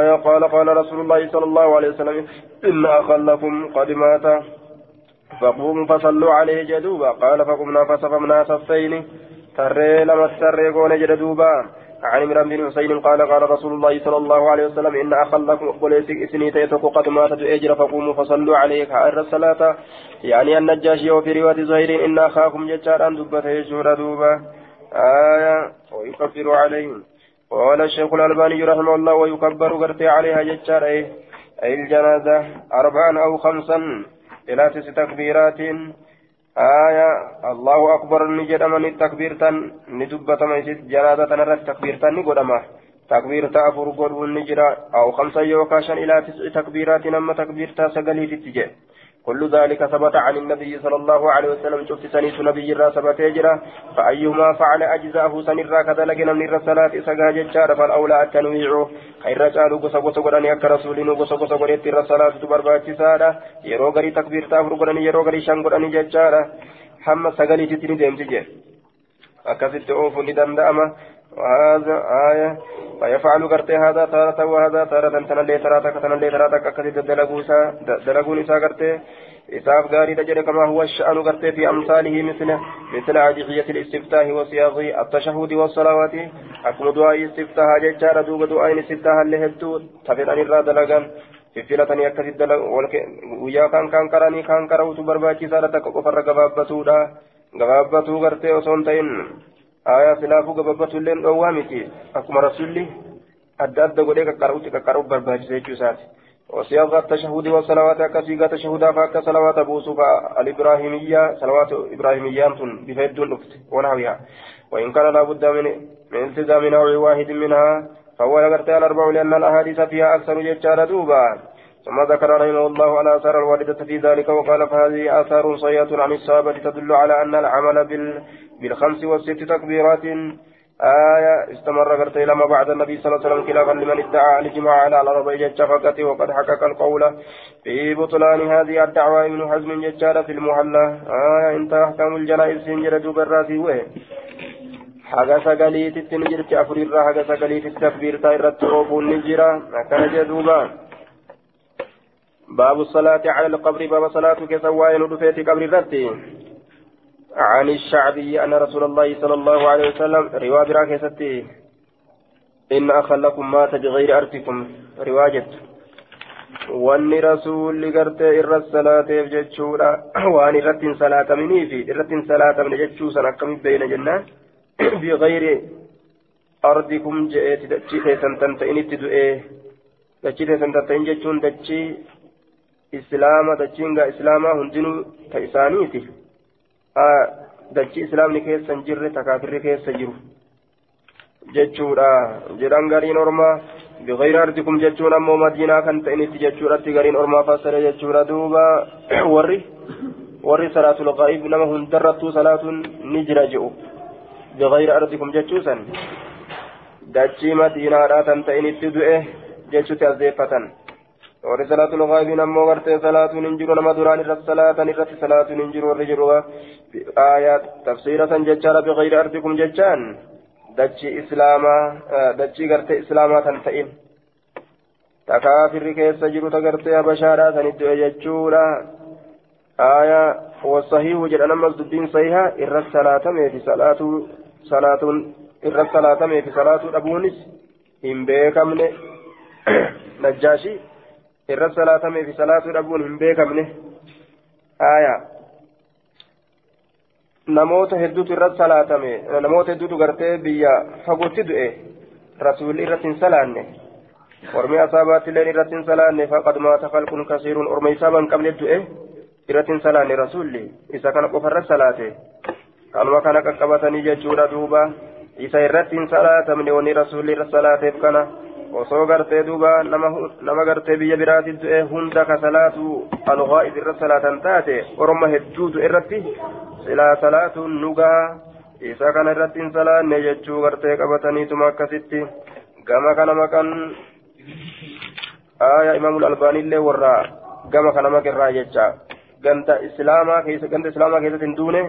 آية قال قال رسول الله صلى الله عليه وسلم إن أخا لكم قد مات. فقوموا فصلوا عليه جدوبا. قال فقمنا فصفمنا صفين تري لما تري قول جدوبا عن عمران بن حسين قال قال رسول الله صلى الله عليه وسلم إن أخا لكم قلت إسني تيتك قد ماتت أجر فقوموا فصلوا عليه حائر الصلاة. يعني النجاشي وفي رواية زهير إن أخاكم ججارا دبة يجور دوبا. آية ويكفر عليهم. قال الشيخ الألباني رحمه الله ويكبر قرتي عليها ججار أي الجنازة. أربعا أو خمسا. إلى تسع تكبيرات. آية الله أكبر نجد من التكبير تن ندبة ميسيت جنازة نرى التكبير تن نقدما تكبير تأفر قرب النجرة أو خمسة يوكاشا إلى تسع تكبيرات نما تكبير تاسقلي في التجاه كل ذلك ثبت عن النبي صلى الله عليه وسلم شفت سنيت نبي الرا ثبت يجرى فأيهما فعل أجزاءه سنرا كذلك من الرسالات سقا ججار فالأولى التنويع. خير قالوا قصة قصة قراني أكا رسولين قصة قصة قريت الرسالات تبربات سادة. يرو غري تكبير تافر قراني يرو غري شان قراني ججار حمى سقالي تتني ديمتي جي أكاسيت أوفو ندندأما وهذا آية. فيفعل قرتي هذا تارة وهذا تارة. تنلي تراتك تنلي تراتك أكثر دلقوسا دلقون إسا قرتي إساف غاري تجري كما هو الشأن قرتي في أمثاله مثل مثل أدعية الاستفتاح وصياغ التشهد والصلوات. أكم دعاء استفتاح ججار دوب دعاء استفتاح اللي هدو تفيد أن الراد لغن filatanii akkasitti guyyaa kan kan qaranii kan qara'utu barbaachisaadha takka qofarra gabaabbatuudha gabaabbatuu gartee osoo hin ta'in آية سلافو قبضت اللين دوامتي أكما رسولي أدى أدى قولي كقرأوتي كقرأو برباج زيجو ساتي وصياغة التشهد والصلوات كصيغة تشهد فاك صلوات بوسوف الإبراهيمية صلوات إبراهيمية بفيد الأفت ونحوها وإن كان لابد من من التزام نوع واحد منها فهو لقرت الأربع لأن الأحاديث فيها أكثر ججار دوبا ثم ذكر رحمه الله على آثار الواردة في ذلك وقال فهذه آثار صيئة عن الصحابة تدل على أن العمل بال بالخمس والست تكبيرات. آية استمر قرت لما بعد النبي صلى الله عليه وسلم خلافا لمن ادعى الجماع على الأربع جتشفقة وقد حقق القول في بطلان هذه الدعوة ابن حزم جتشار في المحلة. آية انتهى أحكام الجنائز سنجر دوبراتي وين haga sagaliititti ni jirti afurirraa haga sagaliititti takbiirtaa irratti oofuun ni jira akkana cala alqabri baaba salaatu keessa waa'ee nu dhufeeti qabri irratti عن الشعبي أن رسول الله صلى الله عليه وسلم رواية براكستي إن أخا لكم مات بغير أرضكم salaateef jechuudha waan irratti hin salaatamnii fi irratti hin salaatamne jechuu san akkamitti beeyna jennaan bigayri ardikum je'eeti dachii teessan tan ta'initti du'ee dachii teessan tan ta'in jechuun dachii islaama dachiin gaa islaamaa hundinuu ta isaaniiti dachii islaamni keessa hin jirre takaafirri keessa jiru jechuudha jedhan gariin ormaa bigayri ardikum jechuun ammoo madiinaa kan ta'initti jechuudhatti gariin ormaa fassare jechuudha duuba warri warri salaatul ghaa'ib nama hundarrattuu salaatuun ni jira je'u bigayri ardikum jechuusan dachii madiinaadhaa tan ta'initti du'e jechuutti azdeeffatan salaatuun hin jiru nama duraan irratti salaatan irratti salaatuun hin jiru warri jiru aayaa tafsiira san jechaadha bigayri ardikum jechaan dachii islaamaa dachii gartee islaamaa kan ta'in takaafirri keessa jiru ta gartee habashaadhaa sanit du'e jechuudha aayaa wasahiihu jedhan ammas dubbiin sahiha irratti salaatameefi salaatuu salaatuun irratti salaatameefi salaatuu dhabuunis hin beekamne najjaashii irra salaatamee fi salaatuu dhabuun hin beekamne aya namoota hedduutu irra salaatame namoota hedduutu gartee biyya fagootti du'e rasuulli irratti hin salaanne ormi asaabaatti illeen irratti hin salaanne faqad maata falqun kasiiruun orma isaaba hin qabne du'e irratti hin salaanne rasuulli isa kana qofarra salaate kanuma kana qaqqabatanii jechuudha duuba isa irratti hin salaatamne wanni rasuulli irra salaateef kana osoo gartee duuba nama gartee biyya biraatti du'e hunda ka salaatu alghaa'ib irra salaatan taate orma hedduutu irratti silaa salaatuun nugaa isa kana irratti hin salaanne jechuu gartee qabataniituma akkasitti gama kana maqan aayaa imaamul albaaniillee warra gama kana maqirraa jecha ganda islaamaa keessa ganda islaamaa keessatti hin duune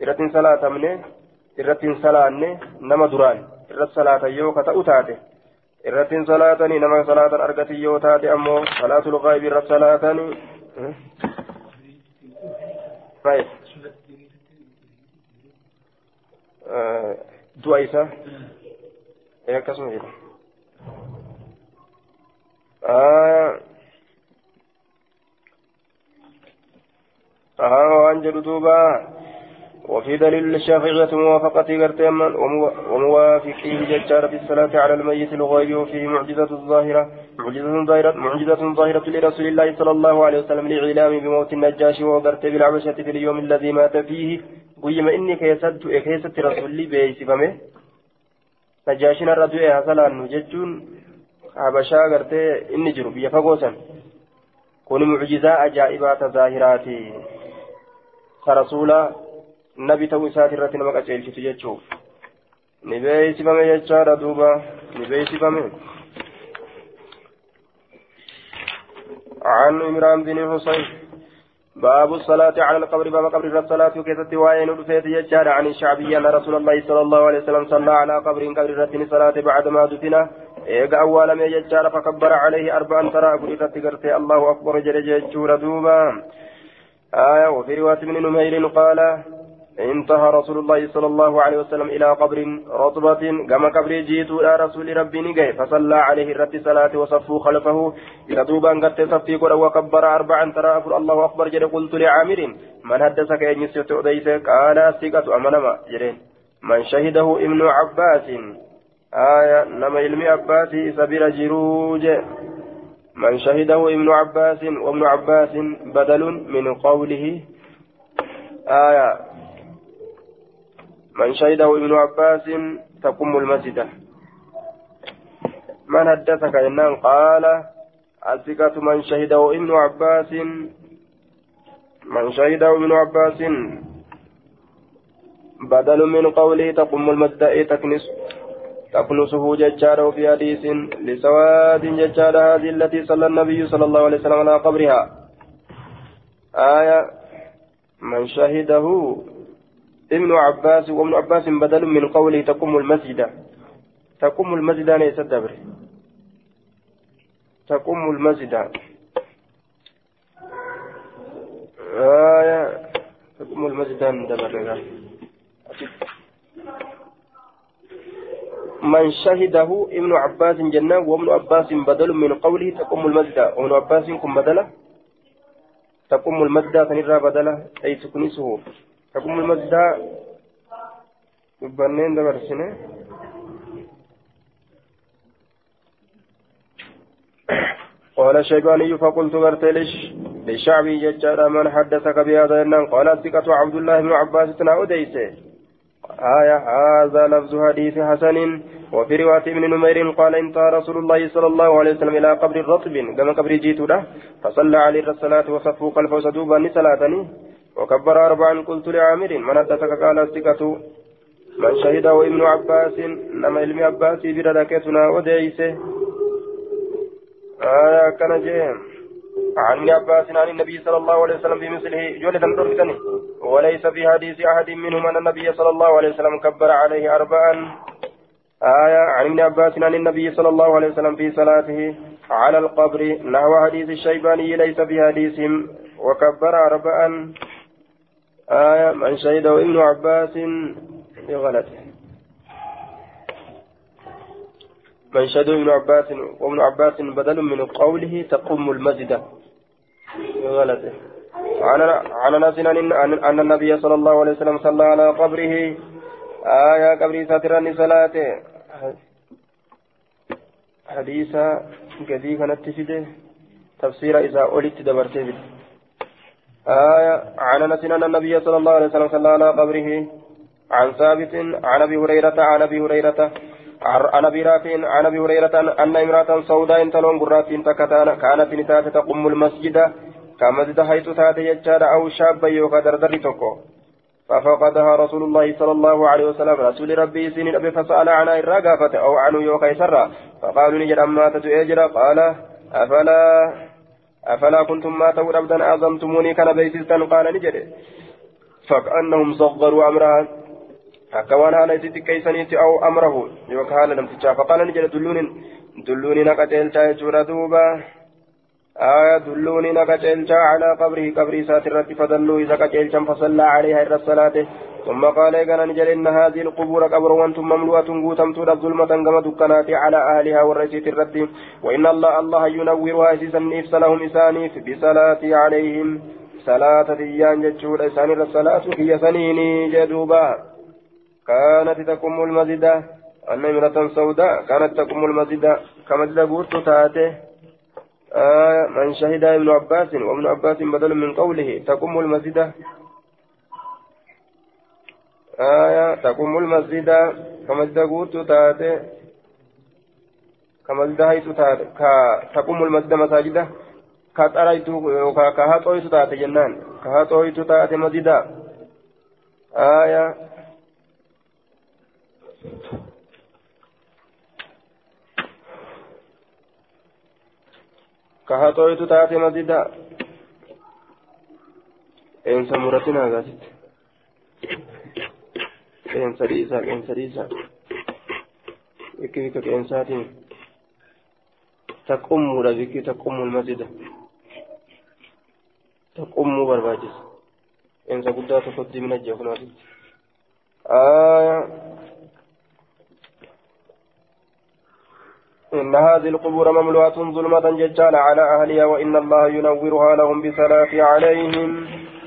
irratti hin salaatamne irratti hin salaanne nama duraan irratti salaatan yoo ka ta'u taate irrattiin salaatanii nama salaatan argatin yoo taate ammoo salaatul gaa'ibii irratti salaatanii du'a isa akkasuma jedha waan jedhu duuba وفي دليل الشافعية موافقة غرتيما وموافقيه ججار في الصلاة على الميت الغيب وفيه معجزة ظاهرة معجزة ظاهرة معجزة ظاهرة لرسول الله صلى الله عليه وسلم لإعلام بموت النجاشي وغرت بالعبشة في اليوم الذي مات فيه. قيم إني كيست كيست رسول لي بيسفمه hasalaannu jechuun habashaa gartee inni jiru biyya fagoosan kun mucjizaa ajaa'ibaa tazaahiraati ta rasuula nabi ta'uu isaati irratti nama qaceelchitu jechuun ni beeksifame jechaadha duuba. Ni beeksifame. عن عمران بن حسين باب الصلاة على القبر باب قبر الصلاة كيست وين رفيت يجار عن الشعبي أن رسول الله صلى الله عليه وسلم صلى على قبر قبر رتن صلاة بعد ما دفن إيقا أولا ما يجار فكبر عليه أربعا ترى قلت الله أكبر جل جل دوبا آية وفي رواية من نمير قال انتهى رسول الله صلى الله عليه وسلم إلى قبر رطبة كما قبر جيت إلى رسول ربي نجي فصلى عليه الرد صلاة وصفوا خلفه يدوبا قد تصفي قل وكبر أربعا ترى الله أكبر جل قلت لعامر من حدثك أن يسيت قال ثقة أمنما جرين من شهده ابن عباس آية نما علم عباس سبيل جروج. من شهده ابن عباس وابن عباس بدل من قوله آية من شهده ابن عباس تقم المسجد. من حدثك إنه قال الثقة من شهده ابن عباس من شهده ابن عباس بدل من قوله تقم المسجد تكنس تكنسه ججاره في حديث لسواد ججار هذه التي صلى النبي صلى الله عليه وسلم على قبرها. آية من شهده ابن عباس وابن عباس بدل من قوله تقوم المسجد. تقوم المسجد ليس الدبر تقوم المسجد. آية. تقوم المسجد دبر. من شهده ابن عباس جنة وابن عباس بدل من قوله تقوم المسجد. وابن عباس كن بدله تقوم المسجد تنرى بدله أي تكنسه تقوم المسجد بنين دبرسنه قال الشيباني فقلت برتلش للشعبي ججار من حدثك بهذا النام قال الثقة عبد الله بن عباس تنا أديسه آية هذا لفظ حديث حسن وفي رواية ابن نمير قال انتهى رسول الله صلى الله عليه وسلم إلى قبر رطب كما قبر جيت له فصلى عليه الصلاة وصفوا خلفه صدوبا صلاتني وكبر أربعا قلت لعامر من حدثك قال الثقة من شهده ابن عباس نما علم عباس بردكتنا ودعيسه آية كان جيم. عن عباس عن النبي صلى الله عليه وسلم بمثله جولة تركتني وليس في حديث أحد منهم أن النبي صلى الله عليه وسلم كبر عليه أربعا. آية عن ابن عباس عن النبي صلى الله عليه وسلم في صلاته على القبر نحو حديث الشيباني ليس في حديثهم وكبر أربعا. آية من شهده ابن عباس بغلط من شهده ابن عباس وابن عباس بدل من قوله تقوم المسجد بغلط عن أنس ان النبي صلى الله عليه وسلم صلى على قبره. آية قبره ساترا صلاته. حديث قدي كانت تفيده تفسير إذا أولدت دبرته آية عن أنس أن النبي صلى الله عليه وسلم صلى على قبره عن ثابت عن أبي هريرة عن أبي هريرة عن أبي رافع عن أبي هريرة أن امرأة سوداء تلون قرات كانت نتات تقم المسجد كمسجد حيث تات يجار أو شابا يوكا دردر توكو. ففقدها رسول الله صلى الله عليه وسلم. رسول ربي سنين أبي فسأل عنها الرقافة أو عنه يوكا يسرى. فقالوا نجد أما تتؤجر قال أفلا أفلا كنتم ما تقول أبدا أعظمتموني كان بيسيستان قال نجري فكأنهم صغروا أمرها أكوان هالا كيسانيتي أو أمره. يوكا هالا نمتجا فقال نجري دلوني. دلوني نقتل تاجور دوبا. آية دلوني نقتل على قبره. قبري ساترة فدلوا إذا قتل فصلى عليها الصلاة ثم قال إيقنا نجل إن هذه القبور قبر وأنتم مملوءة قوتم تودى ظلمة كما دكنات على أهلها والرسيت الرد. وإن الله الله ينورها أسيسا نفس لهم إسانيف بصلاة عليهم. صلاة ديان جتشور إسان الصلاة هي سنيني جدوبا. كانت تقوم المسجد. أن امرأة سوداء كانت تقوم المسجد. كمسجد بوت تاته. آه من شهد ابن عباس وابن عباس بدل من قوله تقوم المسجد. آية تقوم المسجد كمسجد قوت تاتي كمسجد هيت تاتي تقوم المسجد مساجد. كتريت كهاتويت تاتي جنان. كهاتويت تاتي مسجد. آية كهاتويت تاتي مسجد. إنسان مرتنا قاسيت qeensa dhiisaa qeensa dhiisaa bikki bikka qeensaatiin taqqummuudha bikki taqqummul masjida taqqummuu barbaachisa qeensa guddaa tokkotti mina jeefunaatitti إن هذه القبور مملوءة ظلمة ججالا على أهلها وإن الله ينورها لهم بصلاة عليهم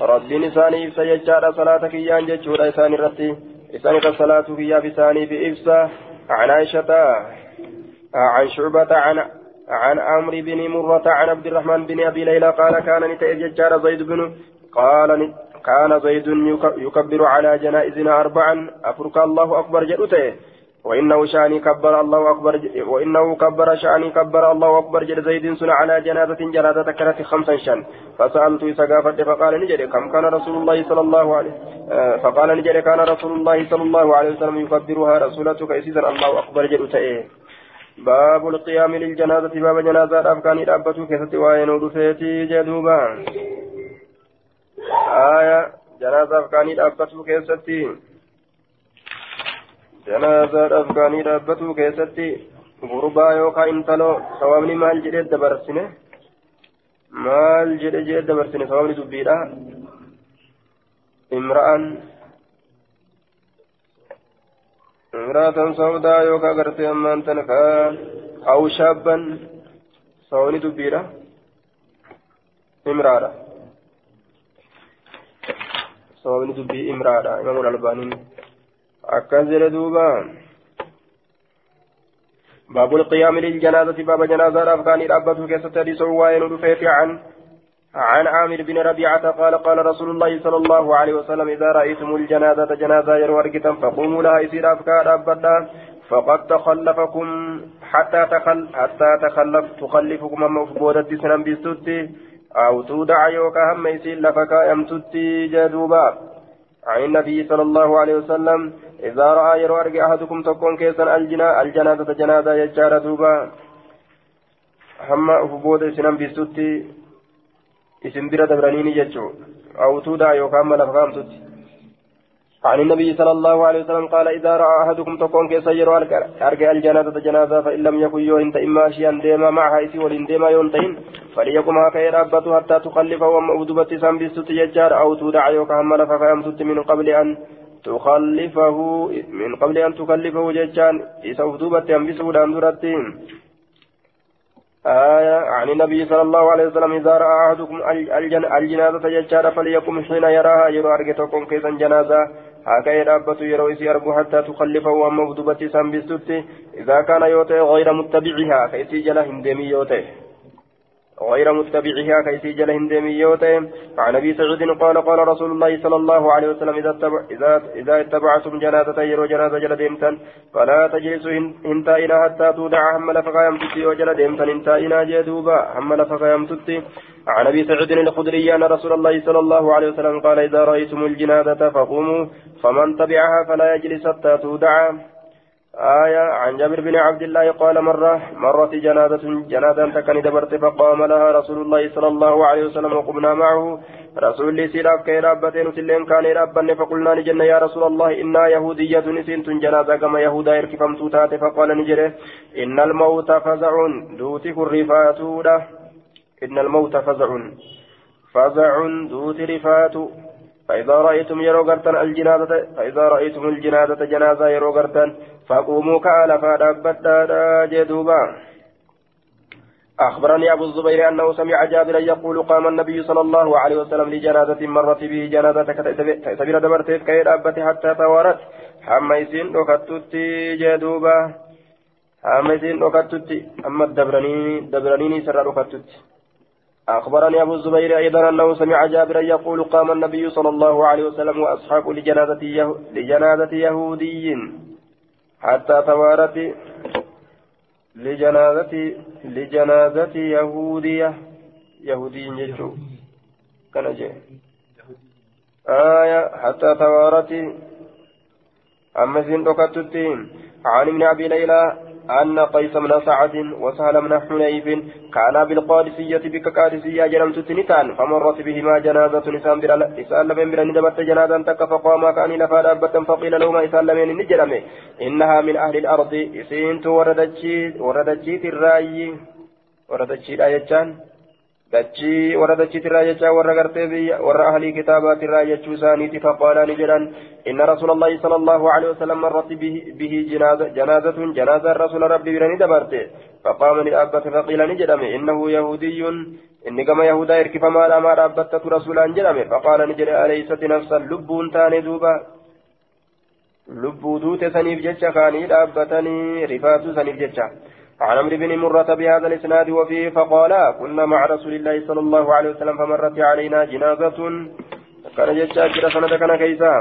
رب نساني سيجال صلاتك يان ججولا إسان الرتي إسان الصلاة فيها بساني بإفسا عن عائشة عن شعبة عن عن عمرو بن مرة عن عبد الرحمن بن أبي ليلى قال كان نتأذ ججال زيد بن قال كان زيد يكبر على جنائزنا أربعا. أفرك الله أكبر جلوته. وإنه شأني كبر الله أكبر وإنه كبر شأني كبر الله أكبر جل زيد سن على جنازة جنازة كانت خمسا شان فسألت سقافة فقال نجري كم كان رسول الله صلى الله عليه فقال نجري كان رسول الله صلى الله عليه وسلم يكبرها رسولتك إسيسا الله أكبر جل تأيه باب القيام للجنازة باب جنازة أفكان رابطه كيست وين ودفيتي جدوبا. آية جنازة أفكان رابطه كيستي janaazaadhaaf kaanii dhaabbatuu keessatti gurbaa yookaan intaloo sawaabni maal jedhee dabarsine maal jedhe jedhee dabarsine sawaabni dubbiidha imra'an imra'atan sawdaa yookaan gartee ammaan tana kaa aw shaabban sawaabni dubbiidha imraadha sawaabni dubbii imraadha imaamul albaaniin akkas jedhe duuba. باب القيام للجنازة باب جنازة أفغاني ربته كيست حديث وائل رفيت عن عن عامر بن ربيعة قال قال رسول الله صلى الله عليه وسلم إذا رأيتم الجنازة جنازة يروى فقوموا لها يسير أفكار أبدا فقد تخلفكم حتى تخل حتى تخلف تخلفكم أما فبودت سنم بستوتي أو تودع يوكا هم يسير لفكا يمتتي جدوبا عن النبي صلى الله عليه وسلم إذا رأى يرو أرجع أحدكم تكون كيسا الجنا الجنازة جنازة يجار دوبا. هم أفبود سنم بسوتي إسم برا دبرانيني جتشو. أو تودا يوكام ملفقام توتي. عن النبي صلى الله عليه وسلم قال إذا رأى أحدكم تكون كيسا يرو أرجع الجنازة جنازة فإن لم يكن يوهن تإما شيئا ديما معها إسي ولين ديما يونتين فليكن هكا يرابط حتى تخلفه وما أدبت سام بسوتي يجار أو تودا يوكام ملفقام توتي من قبل أن تخلفه من قبل أن تكلفه ججان إسوف دوبة أنبسه لأندرتين آية عن النبي صلى الله عليه وسلم إذا رأى أحدكم الجنازة ججارة فليقم حين يراها يرى أرجتكم كيسا جنازة هكا يرابط يرى إسي أرجو حتى تخلفه وأما بدوبة سنبستت إذا كان يوتي غير متبعها كيسي جل هندمي يوتي. غير متبعها كيسي جل هندمي عن أبي سعود قال قال رسول الله صلى الله عليه وسلم إذا اتبع اذا إذا اتبعتم جنازة يرو جنازة جل ديمتن فلا تجلسوا هنتائنا حتى تودع هم لفقا يمتتي ديمتن هنتائنا جدوبا هم لفقا يمتتي عن أبي سعود الخدري أن رسول الله صلى الله عليه وسلم قال إذا رأيتم الجنازة فقوموا فمن تبعها فلا يجلس حتى تودع آية عن جابر بن عبد الله قال مرة مرت جنازة جنازة تكن دبرت فقام لها رسول الله صلى الله عليه وسلم وقمنا معه. رسول الله سيراف كي رابتين سلين كان رابن فقلنا نجن يا رسول الله إنا يهودية نسنت جنازة كما يهودا يركفم توتات. فقال نجرة إن الموت فزع دوتك الرفات إن الموت فزع فزع دوت رفات فإذا رأيتم يرو الجنازة فإذا رأيتم الجنازة جنازة يرو فقوموا كألفا دابتا جدوبا. أخبرني أبو الزبير أنه سمع جابرا يقول قام النبي صلى الله عليه وسلم لجنازة مرت به جنازة كتبير دبرتيف كي دابت حتى توارت حميسين وكتت جدوبا. حميسين وكتت أما الدبراني دبراني سر وكتت أخبرني أبو الزبير أيضا أنه سمع جابرا يقول قام النبي صلى الله عليه وسلم وأصحابه لجنازة, يه... لجنازة يهودي. حتى توارت لجنازة لجنازة يهودية. يهودي يجو كان آية. حتى توارت أما زين عن ابن أبي ليلى أن قيس بن سعد وسهل بن حنيف كانا بالقادسية بك قادسية جرمت تنتان فمرت بهما جنازة نسان إسان لمن برا ندبت جنازة تك فقاما كان لفا دابة فقيل لهما إسان لمن نجرمه إنها من أهل الأرض إسين وردتشي وردتشي الرأي. وردتشي الآية dachii warra dachiitirraa jecha warra gartee biyya warra ahlii kitaabatirraa jechuu isaaniiti faqaalaa ni jedhan inna rasuula allahi sala allahu alehi wasalam marratti bihi janaazatun janaazaan rasuula rabbi bira ni dabarte faqaama ni dhaabbate faqiila ni jedhame innahu yahudiyyun inni gama yahudaa hirkifamaadha maa dhaabbattatu rasuulaan jedhame faqaala ni jedhe aleeysati nafsan lubbuun taane duuba lubbuu duute saniif jecha kaanii dhaabbatanii rifaatu saniif jecha عن عمرو بن مرة بهذا الإسناد وفيه فقال كنا مع رسول الله صلى الله عليه وسلم فمرت علينا جنازة. كان جشاكر سنة كان كيسا.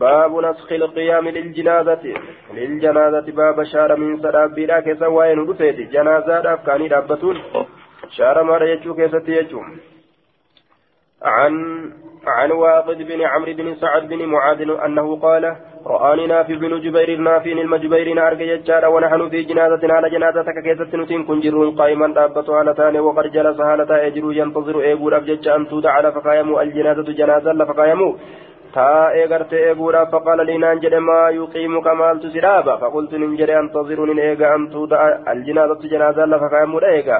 باب نسخ القيام للجنازة. للجنازة باب شار من سراب لا كيسا وين رفيت جنازة أفكاني رابطون شار ما يجو كيسا يجو عن عن واقد بن عمرو بن سعد بن معاذ أنه قال رآني نافي بن جبير نافي المجبير أرجع يجار ونحن في جنازة على جنازة كيست نتين كنجرون قائما دابة على تاني وقد جلس هالتا يجرو ينتظر إيبور أبجج أن تودع فقايمو الجنازة جنازة لفقايمو. Taa'ee gartee eeguudhaaf faqaala liinaan jedhe maa yuqiimuka maaltu si dhaaba faqultu nin jedhe antaziru nin eega an tuuta aljinaazatu janaazaan lafa kaayamuudha eega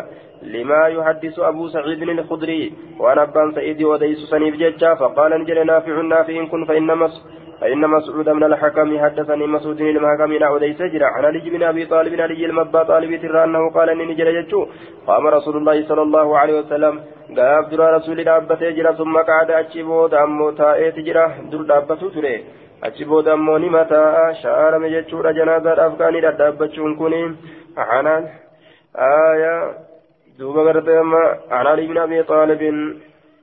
abuu saciidin ilkudrii waan abbaan sa'iidii odeysu saniif jecha faqaala ni jedhe naaficun naafi'in kun fa innamas فإن مسعود من الحكم حدثني مسعود المحكم لا أوديس جرا عن علي بن أبي طالب علي المبا طالب ترى أنه قال إني جرى يجو قام رسول الله صلى الله عليه وسلم قال درا رسول دابته جرا ثم قعد أجيبه دامو تائت جرا در دابته تري أجيبه دامو نمتا شعر مجتشور جنازة أفغاني دابتشون كوني عن آية دوبا عن علي بن أبي طالب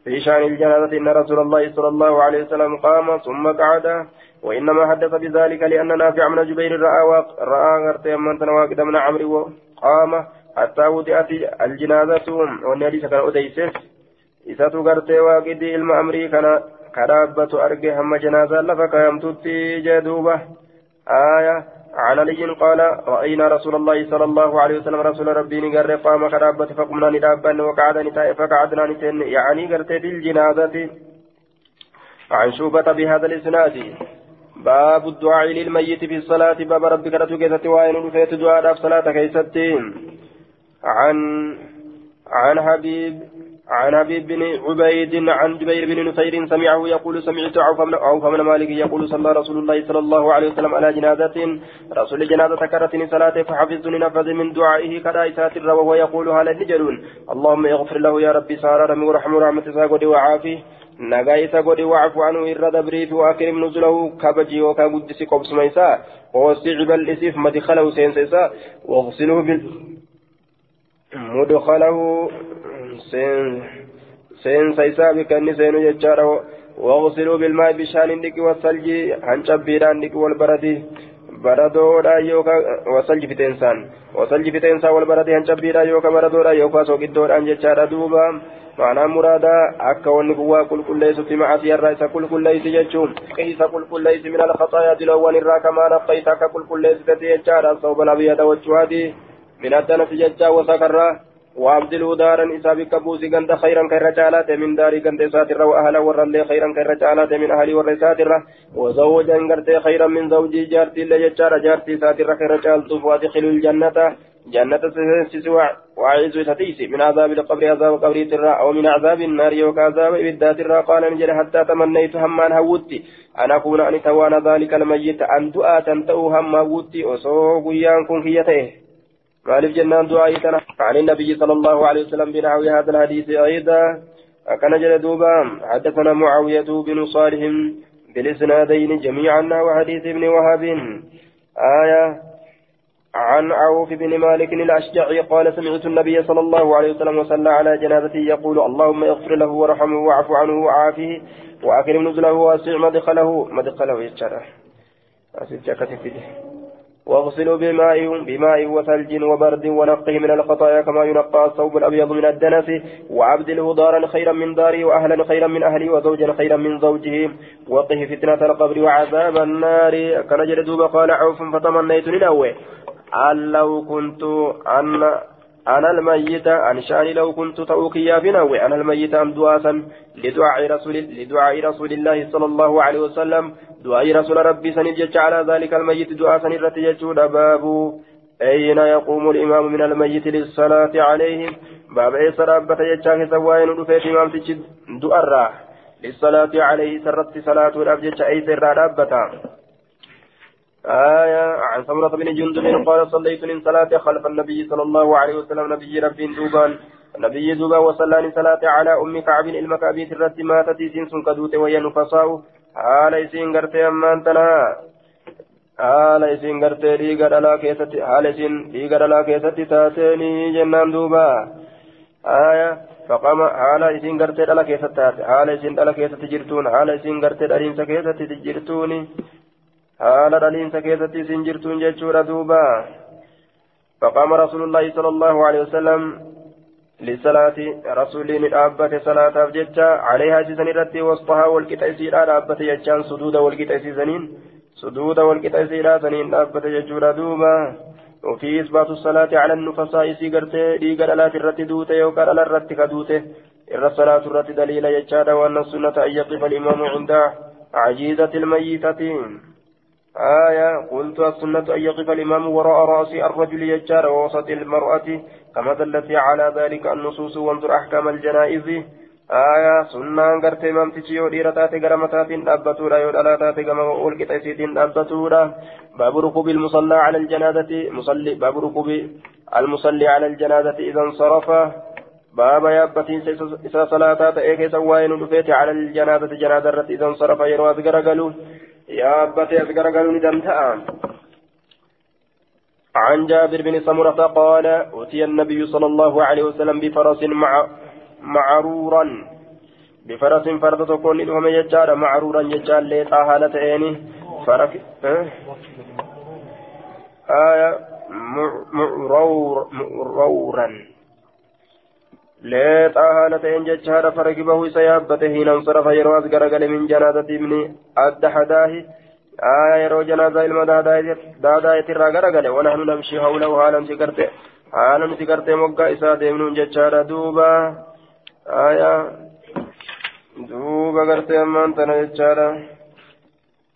في شأن الجنازة إن رسول الله صلى الله عليه وسلم قام ثم قعد وإنما حدث بذلك لأن نافع من جبير رأى رأى غرتي من تنواقد من عمرو قام حتى وضعت الجنازة والنبي كان أديسس إساتو غرتي واقد علم أمري كان كرابة أرجي هم جنازة لفك يمتوتي جدوبة. آية عن علي قال رأينا رسول الله صلى الله عليه وسلم رسول ربي نقر قام خرابة فقمنا ندابا وقعد نتائف فقعدنا نتين يعني قرت بالجنازة. عن شوبة بهذا الإسناد باب الدعاء للميت في الصلاة باب ربك رتوكيست وين فيت دعاء صلاة كيستين. عن عن حبيب عن حبيب بن عبيد عن جبير بن نصير سمعه يقول سمعت عوف من مالك يقول صلى رسول الله صلى الله عليه وسلم على جنازة رسول جنازة كرتني صلاة فحفظتني نفذ من دعائه كدائسات وهو يقول هل النجلون اللهم اغفر له يا ربي سار رمي ورحمة ورحمة ساقودي وعافيه nagaa isa godhi waafu anuu irra dabrii fi waakirim nuzulahu kabaji yookaan guddisi qobsuma isaa wasici bal'isiif madikalahu seensa isaa waqsiluhu mudkalahu seensa isaa bika inni seenu jechaadha waqsiluu bilmaa bishaan dhiqi wasalji hancabiidhaan dhiqi wal barati baradoodhaan yookaan wasalji fiteensaan wasalji fiteensaan wal barati hancabiidhaan yookaan baradoodhaan yookaan soqiddoodhaan jechaadha duuba معنى مرادا أكا ونبوا كل كل ليس في معصية الرئيس كل كل ليس يجوم كيس كل كل ليس من الخطايا دلوان الراك ما نقيت كل من الدنس ججا وسكرة وابدلوا دارا إسا بك بوسي غند خيرا كالرجالات من داري غند ساترة وأهلا ورلي خيرا كالرجالات من أهلي ورساترة وزوجا غرت خيرا من زوجي جارتي اللي ججارة جارتي ساترة كالرجال وادخلوا الجنة جنة سيسس وعيز ستيسي من عذاب القبر عذاب قبر ترى أو من عذاب النار يوك عذاب إبدات ترى قال نجد حتى تمنيت همان هودتي أن أكون أن توان ذلك الميت أن دعاء تنتهو هم هودتي وصوغ يانكم كيته مالف جنان دعائتنا عن النبي صلى الله عليه وسلم بنحو هذا الحديث أيضا. كان جل دوبا. حدثنا معاوية بن صالح بالإسنادين جميعا وحديث ابن وهب آية عن عوف بن مالك الأشجعي قال سمعت النبي صلى الله عليه وسلم وصلى على جنازته يقول اللهم اغفر له وارحمه واعف عنه وعافه وأكرم نزله وأسع مدخله. مدخله يتشرع واغسلوا بماء بماء وثلج وبرد ونقه من الخطايا كما ينقى الثوب الأبيض من الدنس وأبدله دارا خيرا من داره وأهلا خيرا من اهله وزوجا خيرا من زوجه. وقه فتنة القبر وعذاب النار. كان جلدوب قال عوف فتمنيت لنوي أن لو كنت أن أنا الميت عن شأني لو كنت توكيا بنوي أنا الميت أم دعاء لدعاء رسول لدعاء رسول الله صلى الله عليه وسلم. دعاء رسول ربي سنجد على ذلك الميت دعاء سنرت يجود باب أين يقوم الإمام من الميت للصلاة عليه باب أي صلابة يجاك سواين رفيت إمام تجد دعاء للصلاة عليه سرت صلاة الأبجد أي سر رابطة آية عن سمرة بن جندب قال صليت من صلاة خلف النبي صلى الله عليه وسلم نبي ربي دوبان. نبي دوبا وصلاني صلاة على أم كعب المكابيت الرد ماتت سين سنكدوت وهي نفصاء حال إسين قرتي أمان تنها حال إسين قرتي ليقى دلا كيستي حال إسين ليقى دلا كيستي تاتيني جنان دوبا. آية فقام حال إسين قرتي دلا كيستي حال إسين دلا كيستي جرتون. حال إسين قرتي دلين سكيستي جرتوني. Haala dhaliinsa keessatti isin jirtuun jechuudha duuba. فقام رسول الله صلى الله عليه وسلم للصلاة رسول نابة صلاة فجتة عليها سيسن رتي وسطها والكتا سيرا نابة يجان سدود والكتا سيسنين سدود والكتا سيرا سنين نابة يجورا دوما وفي إثبات الصلاة على النفساء سيقرتي ديقر لا ترتي دوتي يوكر لا الرتي كدوتي إر الصلاة الرتي دليل يجاد وأن السنة أن يقف الإمام عند عجيزة الميتة آية قلت السنة أن يقف الإمام وراء رأس الرجل يجار ووسط المرأة كما دلت على ذلك النصوص وانظر أحكام الجنائز. آية سنة قرت إمام تشيو ديرتات قرمتات أبتورا يودالا تات قم والقط إسيتين أبتورا باب ركوب المصلى على الجنازة مصلي باب ركوب المصلي على الجنازة إذا انصرف. باب يابتين إذا صلاة إيكي سواين على الجنازة جنازة إذا انصرف يروى ذكر أبتي أذكر قالوا ندمتها عن جابر بن سمرة قال أتي النبي صلى الله عليه وسلم بفرس مع معرورا. بفرس فرد تكون لهم يجار معرورا يجار ليتا هالة عيني فرك أه؟ آية معرور معرورا. Jechaadha farakibahu isa yaabbate hiinan sarafa yeroo as garagale min janaazati ibni adda hadaahi aya yeroo janaazaa ilma daadaayetirraa garagale wanahnu namshii hawlahu haalamti garte haalamti gartee moggaa isaa deemnuun jechaadha duuba aya duuba gartee ammaan tana jechaadha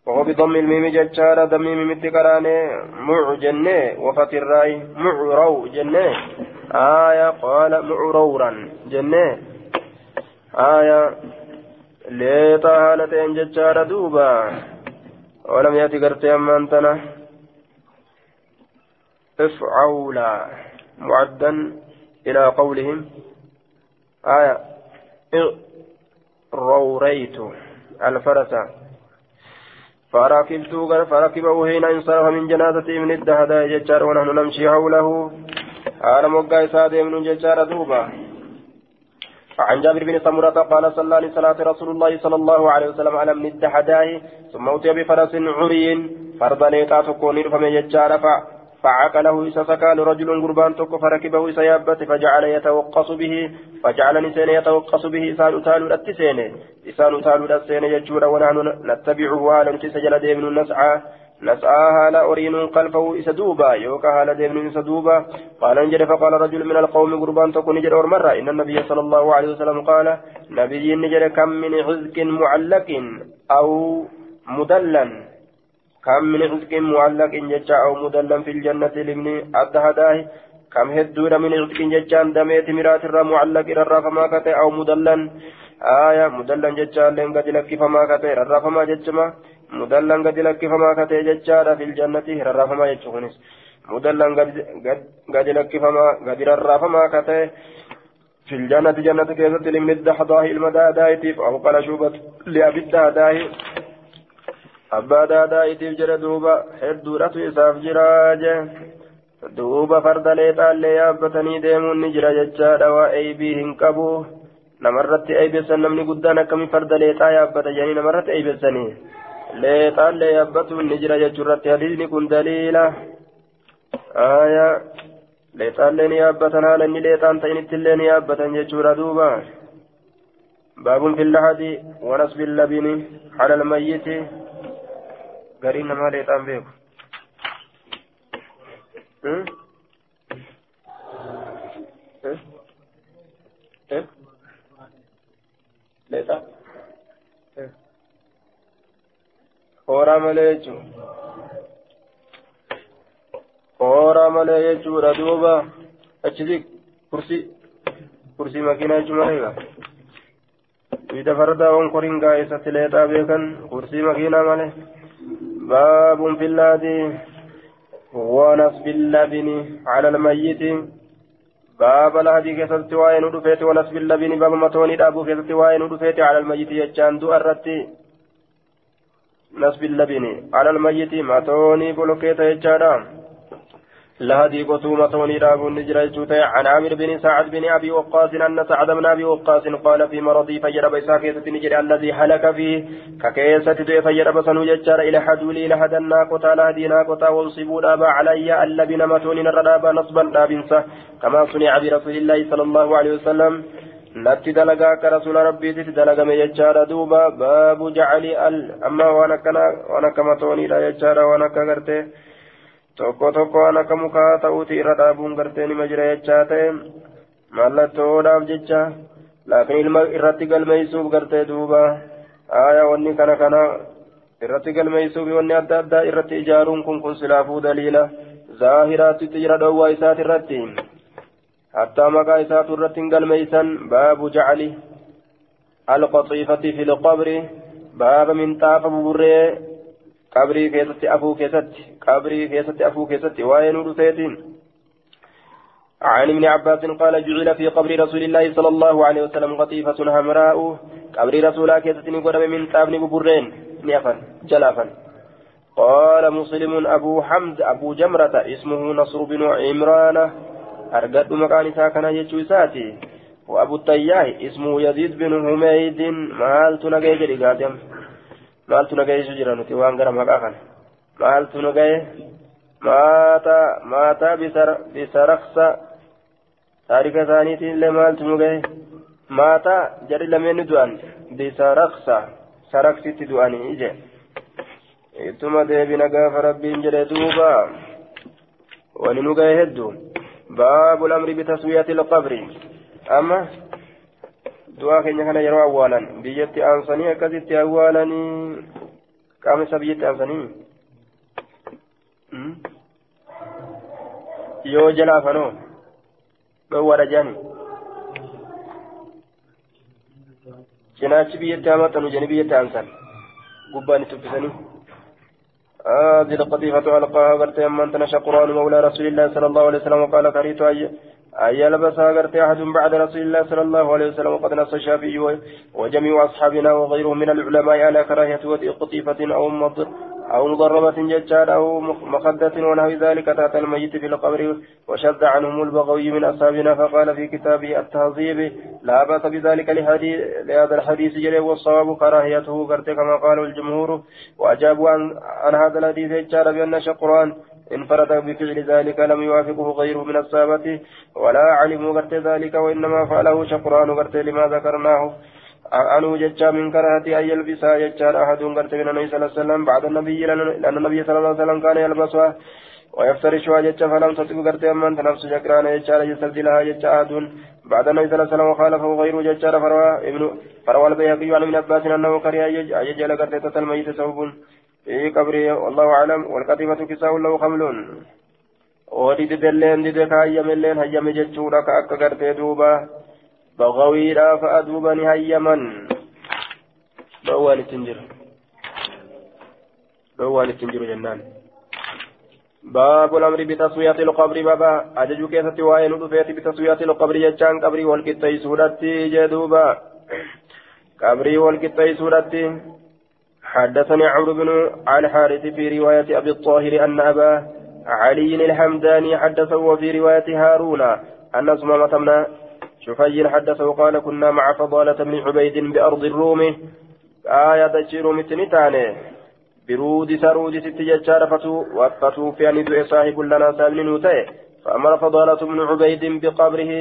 وبضم الميم ججارة دم ميم تكراني مع جنة وفتر الراي معرو جنة آية قال معرورا. جنة آية. ليتا هالتين ججارة دوبا. ولم يأتي قرتي أمانتنا افعولا. معدا إلى قولهم. آية. روريت الفرس. فركبت فركبه حين انصرف من جنازة ابن الدهداء ججار ونحن نمشي حوله. Haala moggaa isaa deemnuun jechaadha duuba. عن جابر بن سمرة قال صلى عليه صلاة رسول الله صلى الله عليه وسلم على من الدحداه ثم أتي بفرس عري فرضا ليتا تكون فمن يجار فعقله إسا سكان رجل قربان تك فركبه إسا يابت فجعل يتوقص به فجعل نسين يتوقص به إسان أتال الأتسين إسان أتال الأتسين يجور ونحن نتبعه على نتسجل ديمن نسعى نسعى هالا أرين خلفه إسدوبا يوكا هالا ديمن إسدوبا قال انجل فقال رجل من القوم قربان تكون نجر مرة. إن النبي صلى الله عليه وسلم قال نبي نجر كم من عزك معلق أو مدلا كم من عزك معلق ججا أو مدلا في الجنة لمن أدهداه. كم هدور من عزك ججان دميت مرات الرا معلق إرى فما كتئ أو مدلا آية مدلا ججا لين قد لك فما كتئ إرى فما ججما fil jannati rarraafamaa jechuu kunis mudallan gadi lakkifamaa gadi rarraafamaa katee fil jannati jannati keessatti limni dahdaahi ilma daadaayitiif aw qala shuubat liabi daadaahi abbaa daadaayitiif jedhe duuba hedduudhatu isaaf jiraa je duuba farda leexaallee yaabbatanii deemuun ni jira jechaadha waa eeybii hin qabu namarratti eeybessan namni guddaan akkamii farda leexaa yaabbata jedhanii namarratti eeybessanii leexaallee yaabbatuun ni jira jechuurratti hadiisni kun daliila aayaa leexaallee ni yaabbatan haala inni leexaan ta'inittillee ni yaabbatan jechuudha duuba باب في اللحد ونصب اللبن على الميت قرين ما ليتان بيكو leexa kooraa malee jechuun kooraa malee jechuudha duuba achisi kursii kursii makiinaa jechuun malee egaa biyya fardaa onkoriin gaa'eessatti leexaa beekan kursii makiinaa malee baabun fillaadii ونصب اللبن على الميت باب الهدي كيست وين ودفيت ونصب اللبن باب متوني دابو كيست وين ودفيت على الميت يجان دو أرتي نصب اللبن على الميت متوني بلوكيت يجان لهدي قصومة ونراب النجرة عن عامر بن سعد بن أبي وقاص أن سعد بن أبي وقاص قال في مرضي فجر بيسا كيسة نجر الذي هلك فيه. ككيسة دي فجر بسنو ججار إلى حدولي إلى هدى الناقطة لهدي ناقطة وانصبوا دابا علي اللبن متون الردابا نصبا دابنسا. كما صنع برسول الله صلى الله عليه وسلم. Natti dalagaa akka rasuula rabbiititti dalagame jechaadha duuba baabu jacali al amma waan akkana waan akka matooniidha jechaadha waan akka gartee tokko tokko waan akka mukaa ta'uuti irra dhaabuun gartee nima jira jechaa ta'e mallattoodhaaf jecha laakiin ilma irratti galmeessuuf gartee duuba aayaa wanni kana kana irratti galmeessuuf wanni adda addaa irratti ijaaruun kun kun silaafuu daliila zaahiraatti jira dhoowwaa isaati irratti maqaa isaatu irratti hin galmeessan baabu jacali alqaxiifati fi lqabri baaba minxaafa buburree qabrii keessatti afuu keessatti qabrii keessatti afuu keessatti waa'ee nu dhufeetiin عن ابن عباس قال جعل في قبر رسول الله صلى الله عليه وسلم قطيفة حمراء قبر رسول كيستني قدم من تابن ببرين نيفا جلافا قال مسلم أبو حمد أبو جمرة اسمه نصر بن عمران أرقد مكان ساكن يجوساتي وأبو التياه اسمه يزيد بن حميد مال تنقى قادم maaltu na ga'eessu jira nuti waan gara maqaa kana maaltu na ga'e maata maataa bisaraksa taarika isaaniitiin illee maaltu nu ga'e maataa jarri lameen ni du'an bisaraksa saraksitti du'anii ije ittuma deebina gaafa rabbiin jedhe duuba wani nu ga'e hedduu baabu lamri bitaswiyati ilqabri amma du'aa keenya kana yeroo awwaalan biyyatti aansanii akkasitti awwaalanii qaama isaa biyyatti aansanii yoo jala afanoo هذه القطيفة ألقاها قلت أما أنت شقران مولى رسول الله صلى الله عليه وسلم وقال كريت أن يلبسها قرت أحد بعد رسول الله صلى الله عليه وسلم وقد نص الشافعي وجميع أصحابنا وغيرهم من العلماء على كراهية وطئ قطيفة أو مضر أو مضربة ججار أو مخدة ونحو ذلك تحت الميت في القبر وشد عنهم البغوي من أصحابنا فقال في كتابه التهذيب لا بأس بذلك لهذا الحديث جري والصواب كراهيته قرت كما قال الجمهور وأجابوا عن, عن هذا الحديث ججار بأن شقران انفرد بفعل ذلك لم يوافقه غيره من الصحابة ولا علموا قرت ذلك وإنما فعله شقران قرت لما ذكرناه عنه ججا من كراهة أن يلبسها ججا أحد قرت من النبي صلى الله عليه وسلم بعد النبي لأن النبي صلى الله عليه وسلم كان يلبسها ويفترشها ججا فلم تطق قرت أما أنت نفس جكران ججا يستبدلها ججا أحد. بعد النبي صلى الله عليه وسلم وخالفه غيره ججا فروى ابن فروى البيهقي عن ابن عباس أنه كره يجعل قرت تتلميت ثوب في قبره والله أعلم. والقطيفة كساء له خمل ودي دلين دي كايم اللين هيم ججورا كأكا قرتي دوبا بغويرا فأدوبني هيمن بوان التنجر بوان التنجر جنان باب الأمر بتسوية القبر بابا أجج كيسة وائل دفيت بتسوية القبر يجان قبري والكتاي سورتي جدوبا قبري والكتاي سورتي حدثني عمرو بن الحارث في رواية أبي الطاهر أن أباه علي الحمداني حدثه وفي رواية هارون أن اسمه بن شفي حدثه قال كنا مع فضالة بن عبيد بأرض الروم. آية تشير متنتاني برود سرود ست ججار فتو وفتو في أن صاحب لنا سابن نوتي فأمر فضالة بن عبيد بقبره.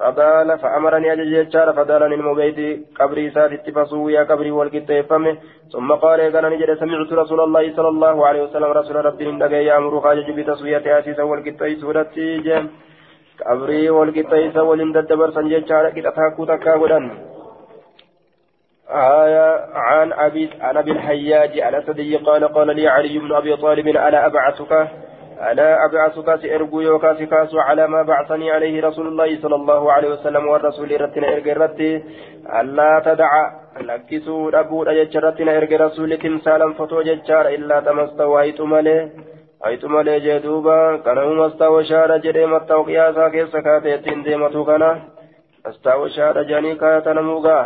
فبال فأمرني أجل ججار فدالني المبيت قبري سادت فسويا قبري والكتفمه ثم قال قال نجد سمعت رسول الله صلى الله عليه وسلم رسول ربي ندقى يأمر خاجج بتسوية آسيسا والكتف سورتي جم. قبري والكتف ولنددبر سنججار كتتاكو تكاودا آية عن أبي عن أبي الحياج على سدي قال قال لي علي بن أبي طالب ألا أبعثك ألا أبعثك سأرجو يوكاس كاسو على ما بعثني عليه رسول الله صلى الله عليه وسلم والرسول رتنا إرجع رتي ألا تدع لكسو أبو أجج رتنا إرجع رسول تمثالا فتو ججار إلا تمستوى أيت أيت ملي جدوبا كان مستوى شار جري مستوى قياسا كيس كاتيتين ديمتو كان مستوى شار جاني كاتا نموغا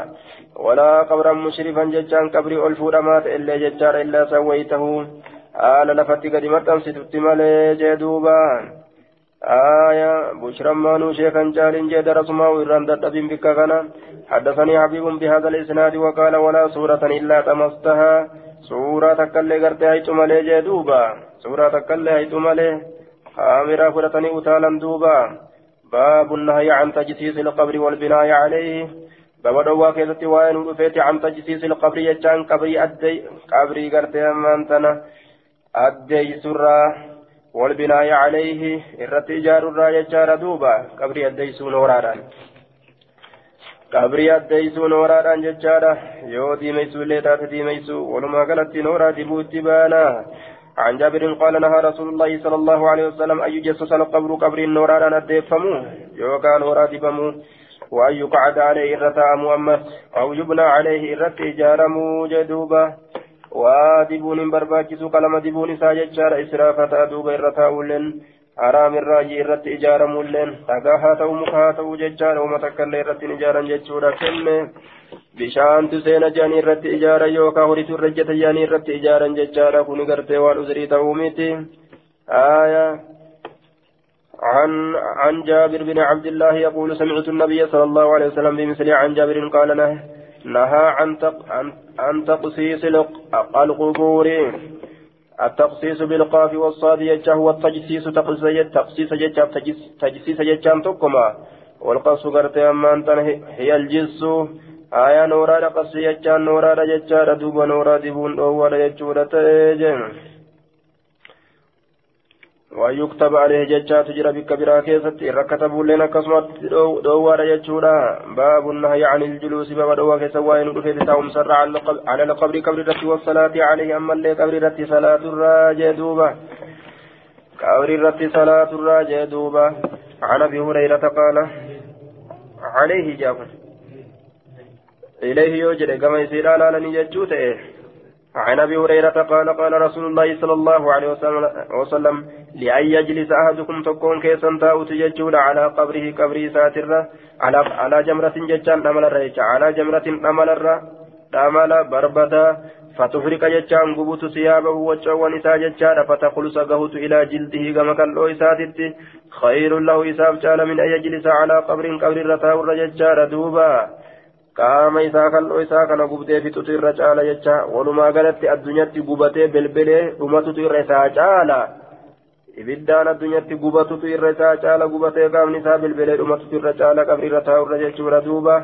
ولا قبرا مشرفا ججان قبري ألفو رمات إلا ججار إلا سويته haala lafatti gadi maxxansiitutti malee jee duuba. آية بشرى مانو شيخا جال جد رسمه إران دبين بك كان حدثني حبيب بهذا الإسناد وقال ولا سورة إلا تمستها سورة تكلي قرتي هيتم مالي جدوبا سورة تكلي هيتم مالي خامرة فرتني أتالا دوبا باب النهي عن تجسيس القبر والبناء عليه باب دوا كيستي وين ودفيت عن تجسيس القبر يجان قبري أدي قبري قرتي أمانتنا أديسرا والبناء عليه إرت إجار الراية جار دوبا قبري أديسون وراران قبري أديسون وراران ججارة يو ديميسو ليتات ديميسو ولما قالت نورا دبوت بانا عن جابر قال نهى رسول الله صلى الله عليه وسلم أن يجسس القبر قبر النوران أديفمو يو كان ورا دبمو وأن يقعد عليه إرتا مؤمس أو يبنى عليه إرت إجارمو جدوبا وادبون برباكسو قلم دبون ساججار إسرافة أدوب إرتاولن حرام الراجي إرت إجارمولن تقاها تو مكها تو ججار ومتكال إرت إجارا ججورا كنه bishaantu seena jaanii irratti ijaara yookaan horiitu irra jaanii irratti ijaaran jechaadha. Kuni gartee waan uzrii ta'uu miti. عن عن جابر بن عبد الله يقول سمعت النبي صلى الله عليه وسلم بمثل عن جابر قال له نهى عن عن تقصيص القبور التقصيص بالقاف والصاد يجه هو التجسيس تقصيص يجه تجسيس يجه تقما والقص قرت أمان هي الجس آية نورا قص يجه نورا يجه دوب نورا دبون أول يجه ويكتب عليه ججات تجرى بك برا كيست إرى كتبوا لنا كسمت دوار يجورا باب النهي عن الجلوس باب دوا كيسا وين رفي بتاهم سر على القبر قبر رتي والصلاة عليه أما اللي قبر رتي صلاة الراجع دوبا قبر رتي صلاة الراجع دوبا عن أبي هريرة قال عليه جاب إليه يوجد كما يصير على لن يجوته عن أبي هريرة قال قال رسول الله صلى الله عليه وسلم لأن يجلس أحدكم تكون كيسا تاوت يجول على قبره قبري ساترة على على جمرة ججان أمل الريش على جمرة أمل الر أمل بربدا فتفرق ججان قبوت ثيابه وجوان إسا ججان فتخلص قهوت إلى جلده كما كان إساتت خير له جال من أن يجلس على قبر قبر رتاو الرججان دوبا. Qaama isaa kal'oo isaa kana gubdee fixutu irra caala jecha walumaa galatti addunyaatti gubatee belbelee dhumatutu irra isaa caala ibiddaan addunyaatti gubatutu irra isaa caala gubatee qaamni isaa belbelee dhumatutu irra caala qabri irra taa'urra jechuudha duuba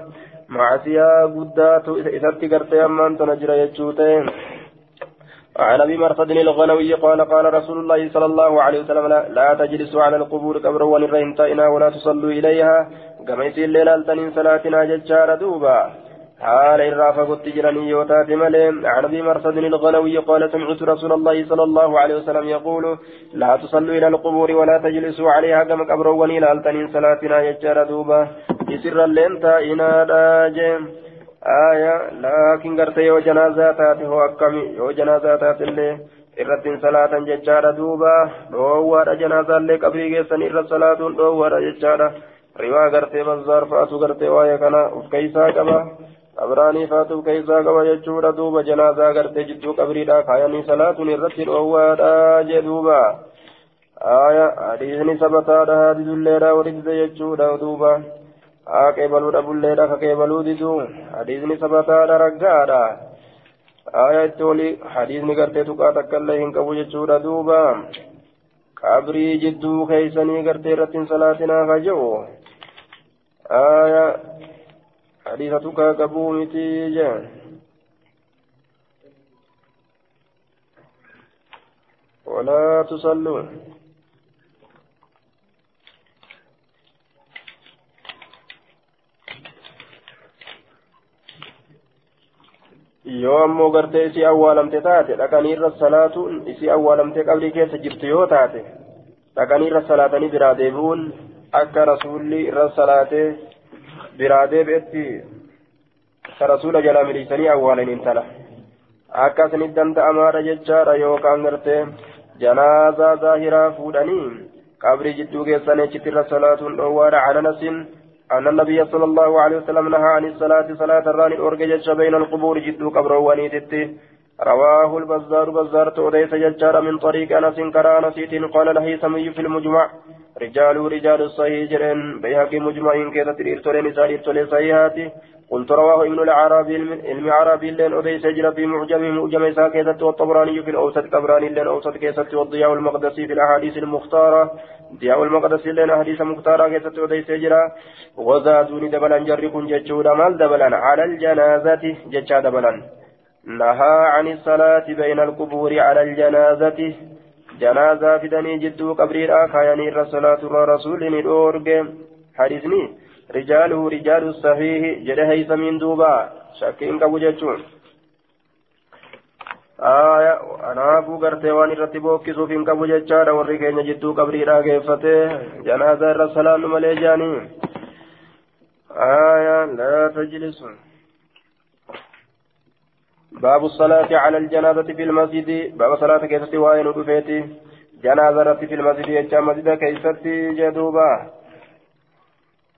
maasiyaa guddaatu isatti gartee ammaan tana jira jechuu ta'e عن ابي مرصد الغنوي قال قال رسول الله صلى الله عليه وسلم لا تجلسوا على القبور قبر وللرهن ولا تصلوا اليها ليلة تنين صلاتنا ججار دوبا حال إرافة قلت جراني يوتات مليم عن أبي مرصد الغنوي قال سمعت رسول الله صلى الله عليه وسلم يقول لا تصلوا إلى القبور ولا تجلسوا عليها كما كبروني لالتنين صلاتنا ججار دوبا يسر اللين تائنا داجم آية لكن قرت يو جنازة تاتي هو أكمي يو جنازة تاتي اللي irrattiin salaatan jechaadha duuba. Dhoowwaadha janaazaallee qabrii geessan irra salaatuun dhoowwaadha jechaadha riwaa gartee bazzaar fa'atu gartee waa'ee kana uf keeysaa qaba abraanii fa'atu uf keeysaa qaba jechuudha duuba janaazaa gartee jidduu qabriidha kaayanii salaatuun irratti dhoowwaadha jee duuba آية حديثني ثبتا حديث الليلة ورد يجودا دوبا haa qeebaluu dhabulleedha ka qeebaluu didu hadiisni sabataadha raggaadha aya itti oli hadiisni gartee tuqaa takkaillee hin qabu jechuudha duuba qabrii jidduu keeysanii gartee irratti hin salaatinaa ka jedhu tuqaa qabuu miti je ولا تصلوا yoo ammoo gartee isii awwaalamte taate dhaqanii irra salaatuun isii awwaalamtee qabrii keessa jirtu yoo taate dhaqanii irra salaatanii biraa deebi'uun akka rasuulli irra salaatee biraa deebi'etti ka rasuula jalaa miliisanii awwaalaniin tala akkasini danda'amaadha jechaadha yookaan gartee janaazaa zaahiraa fuudhanii qabrii jidduu keessan achitti irra salaatuun dhoowwaadha cananasin أن النبي صلى الله عليه وسلم نهى عن الصلاة صلاة الراني الأرجج بين القبور جدو قبر ونيتت رواه البزار بزار توديس ججار من طريق أنس كرا نسيت قال له سمي في المجمع. رجال رجال الصحيح جرين. بيهاك مجمعين كذا تريد تولين سارير تولين صحيحاتي. قلت رواه ابن العربي علم عربي لين أديس جرى في معجم معجم ساكيزة والطبراني في الأوسط طبراني لين أوسط كيسة والضياء المقدسي في الأحاديث المختارة. ضياء المقدسي لين أحاديث مختارة كيسة أديس جرى وزادوني دبلا جركن جتشودا مال دبلا على الجنازة جتشا دبلا نهى عن الصلاة بين القبور على الجنازة. جنازة فدني جدو قبري آخاياني الرسولة الرسول نورج حديثني رجاله رجال الصحيح جده هيثمين دوبا شاكين قبو جتشون آية قرتي hin qabu jechaadha warri keenya jidduu qabriidhaa geeffate janaaza irra salaannu malee jaanii آية لا تجلسوا. باب الصلاة على الجنازة في المسجد. باب صلاة كيستي وين ودفيتي جنازة في المسجد يجا مسجد كيستي جدوبا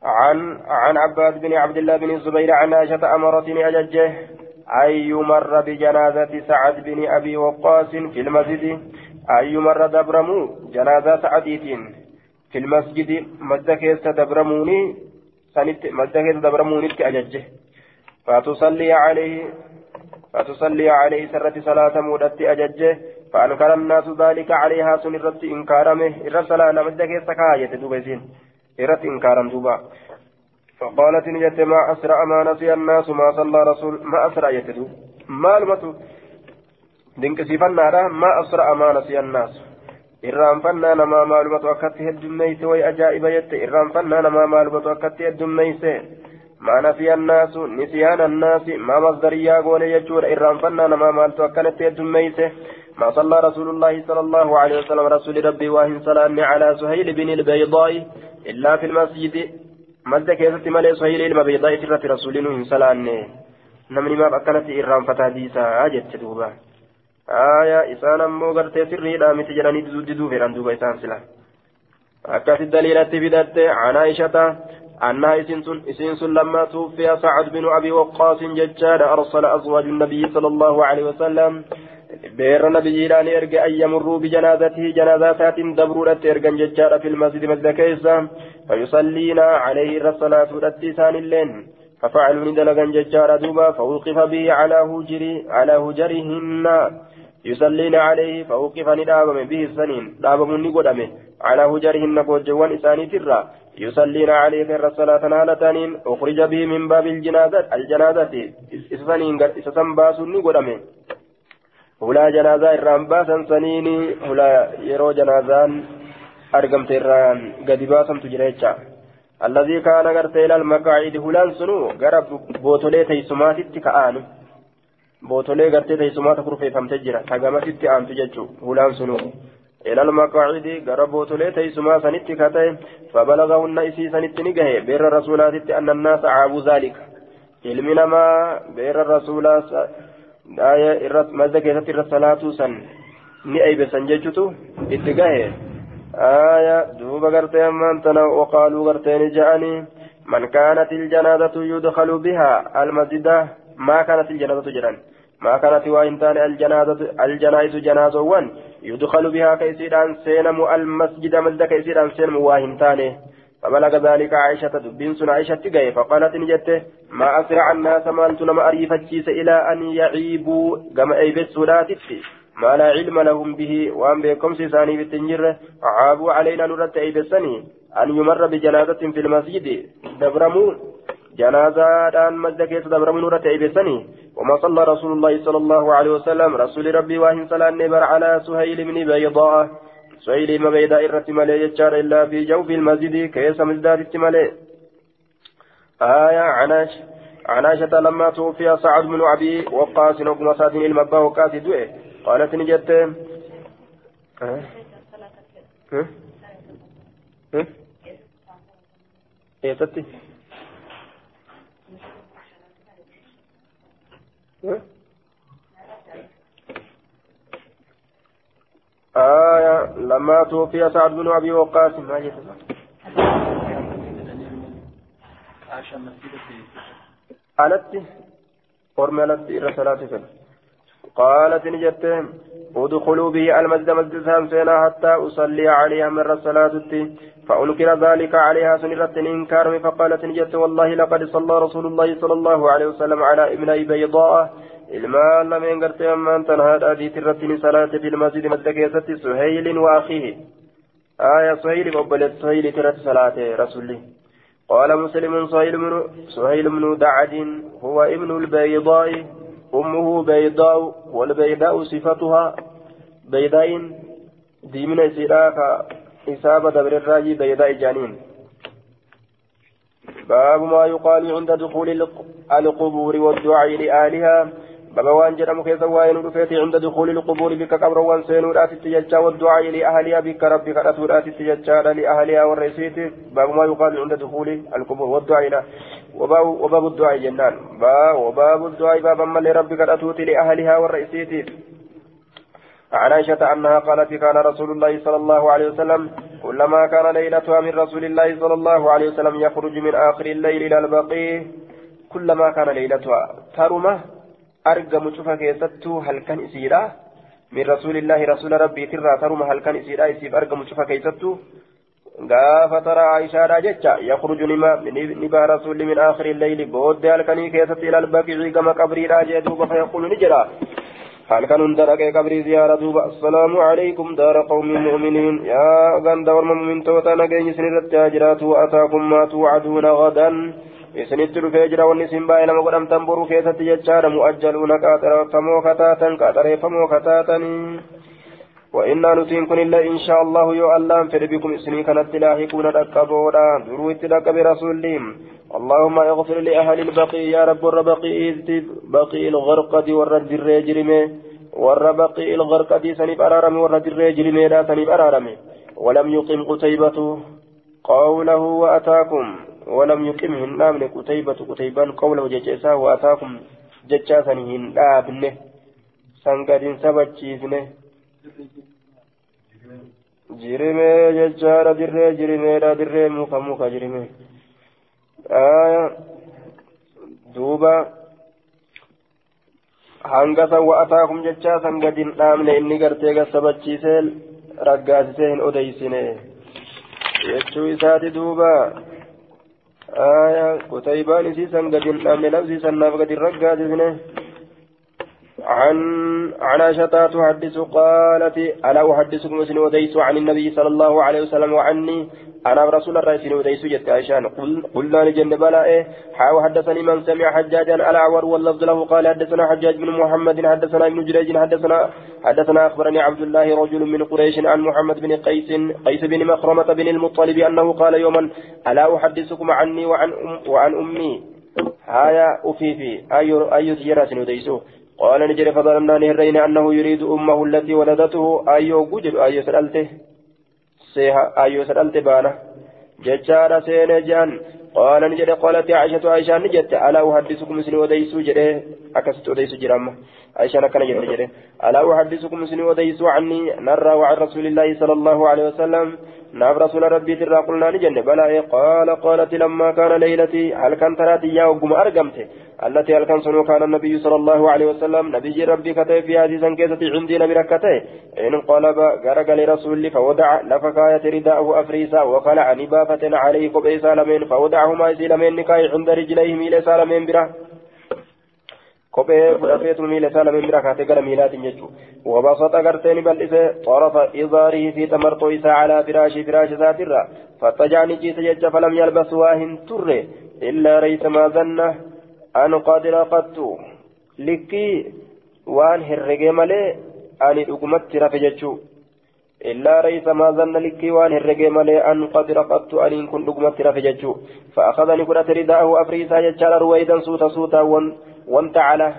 عن عن عباد بن عبد الله بن الزبير عن عائشة أمرتني أججه. أن يمر بجنازة سعد بن أبي وقاص في المسجد. أن يمر دبرمو. جنازة سعديت في المسجد مدكيس دبرموني. سنت مدكيس دبرموني أججه. فتصلي عليه. فتصلي عليه سرة صلاة مودت أججه فأنكر الناس ذلك عليها سنرت إنكارمه إرسل نمدكيس سكاية دوبيسين إرت إنكارم دوبا. فقالت نجت ما أسرع ما نسي الناس ما صلى رسول ما أسرع يتدو ما المتو دينك سيفنا ما أسرع ما نسي الناس. irraanfannaa namaa maalumatu akkatti heddummeeyse way ajaa'iba jette irraanfannaa namaa maalumatu akkatti heddummeeyse maana fi annaasu nisiyaan annaasi maa masdariyaa goone jechuudha. Irraanfannaa namaa maaltu akkanatti heddummeeyse ما صلى رسول الله صلى الله عليه وسلم رسول ربي واهن صلى على سهيل بن البيضاء إلا في المسجد مسجد كيست ملي سهيل البيضاء ترى رسول الله صلى نمني ما أكلت إرام فتاديسا أجت دوبا آية إسان أمو غرتي سري لا متجراني دودو فيران دوبا إسان سلا أكاس الدليل بدأت عن عائشة أنها إسنس لما توفي سعد بن أبي وقاص ججاد أرسل أزواج النبي صلى الله عليه وسلم بير نبييران إرجع أن يمروا بجنازته جنازات دبرورة إرجع ججار في المسجد مسجد كيسا فيصلينا عليه الصلاة والتسان اللين ففعلوا ندلقا ججار دوبا فوقف به على هجري على هجرهن. يصلين عليه فوقف ندابم به السنين دابم نقدمه. على هجرهن بوجوان إساني ترى. يصلين عليه غير الصلاة نالتانين أخرج به من باب الجنازة الجنازة إسسنين إسسن باسو نقدمه hulaa janaazaa irraan baasan saniini hulaa yeroo janaazaan argamte irraan gadi baasantu jira jecha alladii kaana gartee ilal maqaacidi hulaan sunu gara bootolee teessumaatitti ka'aanu bootolee gartee teessumaata kurfeeffamte jira tagamasitti aantu jechuu hulaan ilal maqaacidi gara bootolee teessumaa sanitti kata'e fabalagahunna isii sanitti ni gahe beerra rasuulaatitti annannaasa caabuu zaalika ilmi namaa beerra rasuulaa daaya irras mazda keessatti irra salaatuu san ni aybesan jechutu itti gahe aya duuba gartee ammaan tana waqaaluu gartee ni ja'anii man kaanat iljanazatu yudkalu biha almasjida maa kaanat iljanazatu jedhan maa يدخل بها كيسيران سينم المسجد مسجد كيسيران سينم واهن تاني. فبلغ ذلك عائشة دبين سن عائشة تقاي فقالت نجت ما أسرع الناس مالت لما أريفتشيس إلى أن يعيبوا كما أيبت سلاتتي ما لا علم لهم به وأن بكم سيساني بالتنجر عابوا علينا نرد أيبسني أن يمر بجنازة في المسجد. دبرموا جنازة مسجد كيس دبرموا نرد أيبسني وما صلى رسول الله صلى الله عليه وسلم. رسول ربي واهن صلى النبر على سهيل بن بيضاء. سهيل ما بيدا إرت مالي يجار إلا في جوف المسجد كيس مزداد مالي آية عناش عناشة لما توفي سعد بن أبي وقاص وابن سعد المبا وقاص دوئه. قالت نجت ها؟ ها؟ ها؟ إيه ستي آية لما توفي سعد بن أبي وقاص ما جيت alatti ormi alatti irra salaati fedha قالت نجت ادخلوا به المسجد مسجد سينا حتى أصلي عليها من الصلاة فأنكر ذلك عليها سنرة إنكار فقالت نجت والله لقد صلى رسول الله صلى الله عليه وسلم على ابني بيضاء ammaan tan haadha adiitti irratti ni salaate fi masjidi madda keessatti suheylin wa akhiihi aya suheyliif obboleessa suheyliitti irratti salaate rasulli قال مسلم سهيل بن سهيل بن دعد هو ابن البيضاء. أمه بيضاء والبيضاء صفتها بيضاء دي من سيراك إصابة دبر الراجي بيضاء جانين. باب ما يقال عند دخول القبور والدعاء لآلها. بابا وان جرم كيس وين رفيت عند دخول القبور بك قبر وان سينو رات التججا والدعاء لأهلها بك ربك رات رات التججا لأهلها والرئيسيت باب ما يقال عند دخول القبور والدعاء وباب, وباب الدعاء جنان. با وباب الدعاء بابا ما لربك راتوت لأهلها والرئيسيت عن عائشة أنها قالت كان رسول الله صلى الله عليه وسلم كلما كان ليلتها من رسول الله صلى الله عليه وسلم يخرج من آخر الليل إلى البقيع كلما كان ليلتها. ترمه argamu cufa keessattuu halkan isiidha min rasuulillaahi rasuula rabbiitirraa taruma halkan isiidha isiif argamu cufa keessattuu gaafa tara aishaadha jecha yakhruju ni baha rasuulli min aakhiri illeyli booddee halkanii keessatti ila albaqicii gama qabriidha jee duuba fayaquulu ni jedha halkan hunda dhaqee qabrii ziyaara duuba assalaamu alaykum daara qawmi mu'miniin yaa ganda warma mu'mintoota nageenyi isinirratti haa jiraatu ataakum maa tuucaduuna gadan isinitti dhufee jira wanni isin baay'ee nama godhamtan boruu keessatti jechaadha mu'ajjaluuna qaxareeffamoo kataatan qaxareeffamoo وإنا نتين كن إلا إن شاء الله يو الله فر بكم إسني كانت لاحقون ركبونا درويت لك برسولهم اللهم اغفر لأهل البقي يا رب الربقي بقي الغرقد والرد الرجرمي والربقي الغرقد سنب أرارمي والرد الرجرمي لا سنب أرارمي ولم يقم قتيبة قوله وأتاكم. ولم يقم هنامن قتيبة قتيبان قوله ججسا وأتاكم. ججاسا هنامن سنقد سبجيسنه jirimee jechaadha dirree jirimeedha dirree muka muka jirime aya duuba hanga san wa'ataakum jechaa san gad hin dhaamne inni gartee gassabachiisee raggaasisee hin odeysine jechuu isaati duuba آية قتيبان سيسا قد الأمن لفظي سناف قد الرقاد عن عن عائشة تحدث قالت ألا أحدثكم سن وديس عن النبي صلى الله عليه وسلم وعني أنا رسول الله سن وديس جت عائشة. قلنا لجن بلاء؟ حاو حدثني من سمع حجاجا الأعور واللفظ له. قال حدثنا حجاج بن محمد حدثنا ابن جريج حدثنا حدثنا أخبرني عبد الله رجل من قريش عن محمد بن قيس قيس بن مخرمة بن المطلب أنه قال يوما ألا أحدثكم عني وعن أم وعن أمي؟ هايا أفيفي أي أي تجرى وديسو قال نجري فظننا نهرين أنه يريد أمه التي ولدته أيو قجر أيو سألته. سيها أيو سألته بانا. ججار سينجان قال نجري قالت عائشة عائشة نجت. ألا أحدثكم سن وديسو جري؟ أكست وديسو جرامة عائشة نكنا جري جري ألا أحدثكم سن وديسو عني؟ نرى وعن رسول الله صلى الله عليه وسلم. نعم رسول ربي ترى قلنا نجن بلى قال قالت لما كان ليلتي هل كان تراتي يا وقم أرقمت التي هل سنو كان النبي صلى الله عليه وسلم نبي ربي كتب في هذه سنكيسة عندي نبي ركته إن انقلب غرق لرسول فودع لفكاية رداءه أفريسا وخلع نبافة عليه قبئ سالمين فودعهما سلمين نكاي عند رجليه ميل سالمين بره kophee fudhateetu miila isaa lameen bira kaatee gara miilaatiin jechuudha wabasata gartee ni bal'ise xarafa izaarii fi tamartoo isaa calaa firaashii firaashi isaatirra fattajaani ciise jecha falam yalbas waa hin turre illaa reysa maa zanna an qad raqattu likkii waan herregee malee ani dhugumatti rafe jechuu illaa reysa maa zanna likkii waan herregee malee an qad raqattu aniin kun dhugumatti rafe jechuu fa'aakadani fudhate ridaahu afriisaa jechaadha ruwaydan suuta suutaawwan وانتعل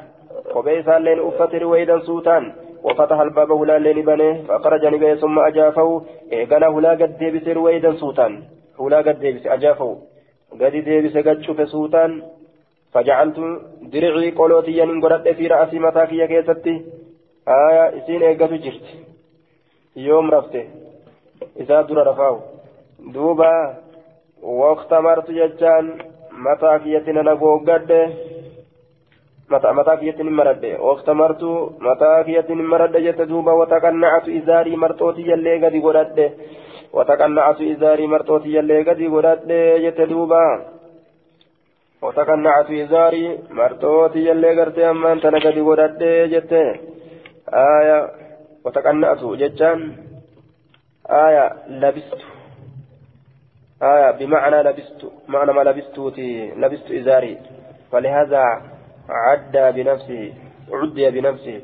وبيس اللين أفت رويدا سوتان وفتح الباب هلا اللين بنيه فأخرج نبيه ثم أجافه إيقنا هلا قد ديبس رويدا سوتان هلا قد ديبس أجافه قد ديبس قد شوف سوتان فجعلت درعي قولوتي ينين قرأت في رأسي متاكي كيستي آية إسين إيقاتو جرت يوم رفته إذا در رفاه دوبا وقت مرت ججان متاكي يتنا نقوقد متى كيتن مرد واختمرت متى كيتن مرد جت دوبا وتقنعت إزاري مرتوتي يلي قد قرد. وتقنعت إزاري مرتوتي يلي قد قرد جت دوبا. وتقنعت إزاري مرتوتي يلي قرد أما أنت قد قرد جت. آية وتقنعت جتان. آية لبست. آية بمعنى لبست. معنى ما لبستوتي. لبست إزاري. فلهذا عدى بنفسه عدي بنفسه.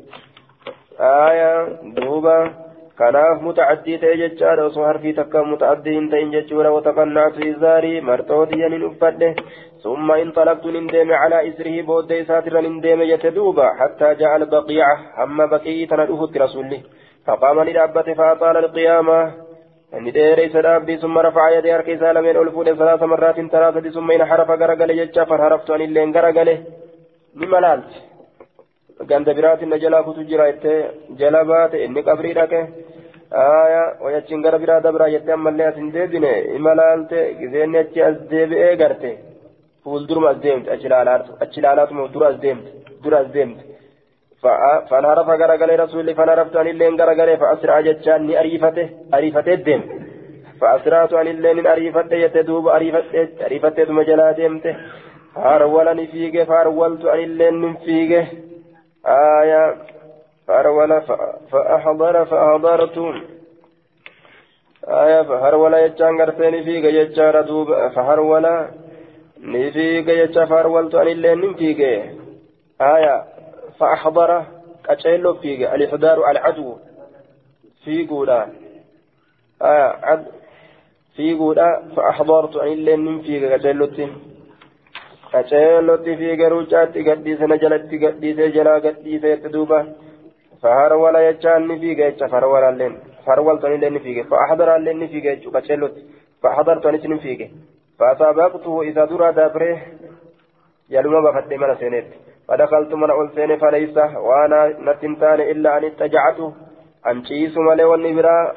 آية دوبا كناف متعدي تيجتشار وصهر في تكا متعدي تين جتشورا وتقنعت إزاري مرتودي ننفده ثم انطلقت نندم على إسره بودي ساترا نندم يتدوبا حتى جاء البقيعة أما بقية ندوه رسوله. فقام لدابته فأطال القيامة. inni dheereysa dhaabbii summa rafaca yadee harka isaa lameen ol fuudhe salaasa marraatiin talaasati summa ina harafa garagale jecha anilleen garagale ni malaalti ganda biraatiin na jalaa kutu jira jettee jala baate inni qabrii dhaqe aya wayachiin gara biraa dabraa jettee ammallee as hin deebine imalaalte gizeenni achi as deebi'ee garte fuulduruma as deemte achi ilaalaatuma dura as deemte dura as deemte فانهرف غرغلي رسولي فانهرفت عن اللين غرغلي فأسرع جتشان ني أريفته أريفته الدم فأسرعت عن اللين أريفته يتدوب أريفته أريفته مجلا ديمته فارول فيك فارولت عن اللين فيك آية فارول فأحضر فأحضرت آية فهرول يجان غرتين فيك يجار دوب فهرول نفيك يجا فارولت عن اللين فيك آية فأحضر كأشيلو فيك الإحضار العدو في قولا آية عد في قولا فأحضرت عن اللين فيك كأشيلو qaceellotti fiige ruucaatti gadhiise na jalatti gadhiise jalaa gadhiise jette duuba faharwala jechaan ni fiige jecha farwalalleen farwaltonillee ni fiige fa'ahadaraallee ni fiige jechuu qaceellotti fa'ahadartonis ni fiige fa'asaabaqtuhu isa dura dabre yaluma bafadhe mana seenetti فدخلت من أول سنة فليس وأنا نتنتان إلا أن اتجعت أن شيس مالي والنبرا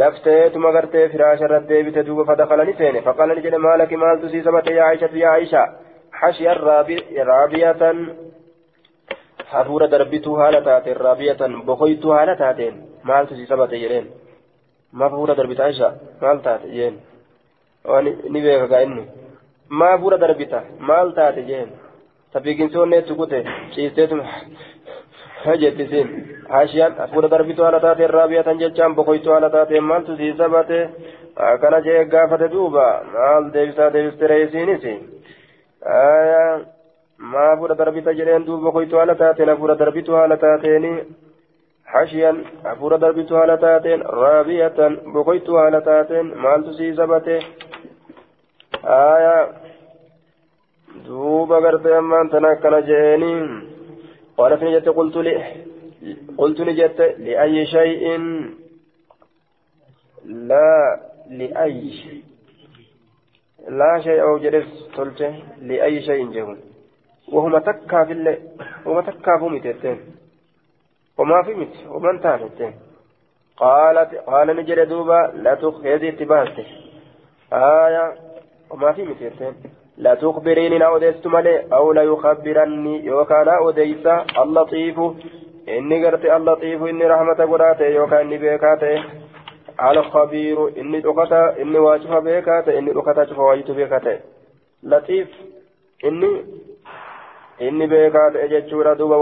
دفتيت مغرتي فراش الردي بتدوب فدخلني سنة فقال لي مالك مال تسيسمت يا عائشة يا عائشة حشي رابية hafuura darbituu haala taateen raabiyatan bokoytuu haala taateen maaltu si sabate jedheen maaf hafuura darbita isha maal taate jeen waan ni beeka gaa inni maa hafuura darbita maal taate jeen tafiiginsoonni eetu kute ciisteetuma jettisiin hashiyaan hafuura darbituu haala taateen raabiyatan jechaan bokoytuu haala taateen maaltu si sabate akkana jee gaafate duuba maal deebisaa deebiste reesiinis ما فورا دربيتا جرين دوبا كويتو على تاتين فورا دربيتو على تاتين حشيا فورا دربيتو على تاتين رابية بكويتو على تاتين مال تسي سبته آية دوبا غرتي أما أنت نكنا جيني قالت نجت قلت لي قلت نجت لأي شيء لا لأي لا شيء أو جلس تلته لأي شيء جهل. وهما تكا في الليل وما تكا فمتين وما في مت ومن تانتين قالت قال نجر دوبا لا تخذي اتباهته آية. وما في متين لا تخبريني لا أوديست مالي أو لا يخبرني. يوكا لا أوديس اللطيف. إني قرت اللطيف. إني رحمة قراتي. يوكا إني بيكاتي. على الخبير إني دقتا إني واجف بيكاتي إني دقتا شوف واجف بيكاتي لطيف إني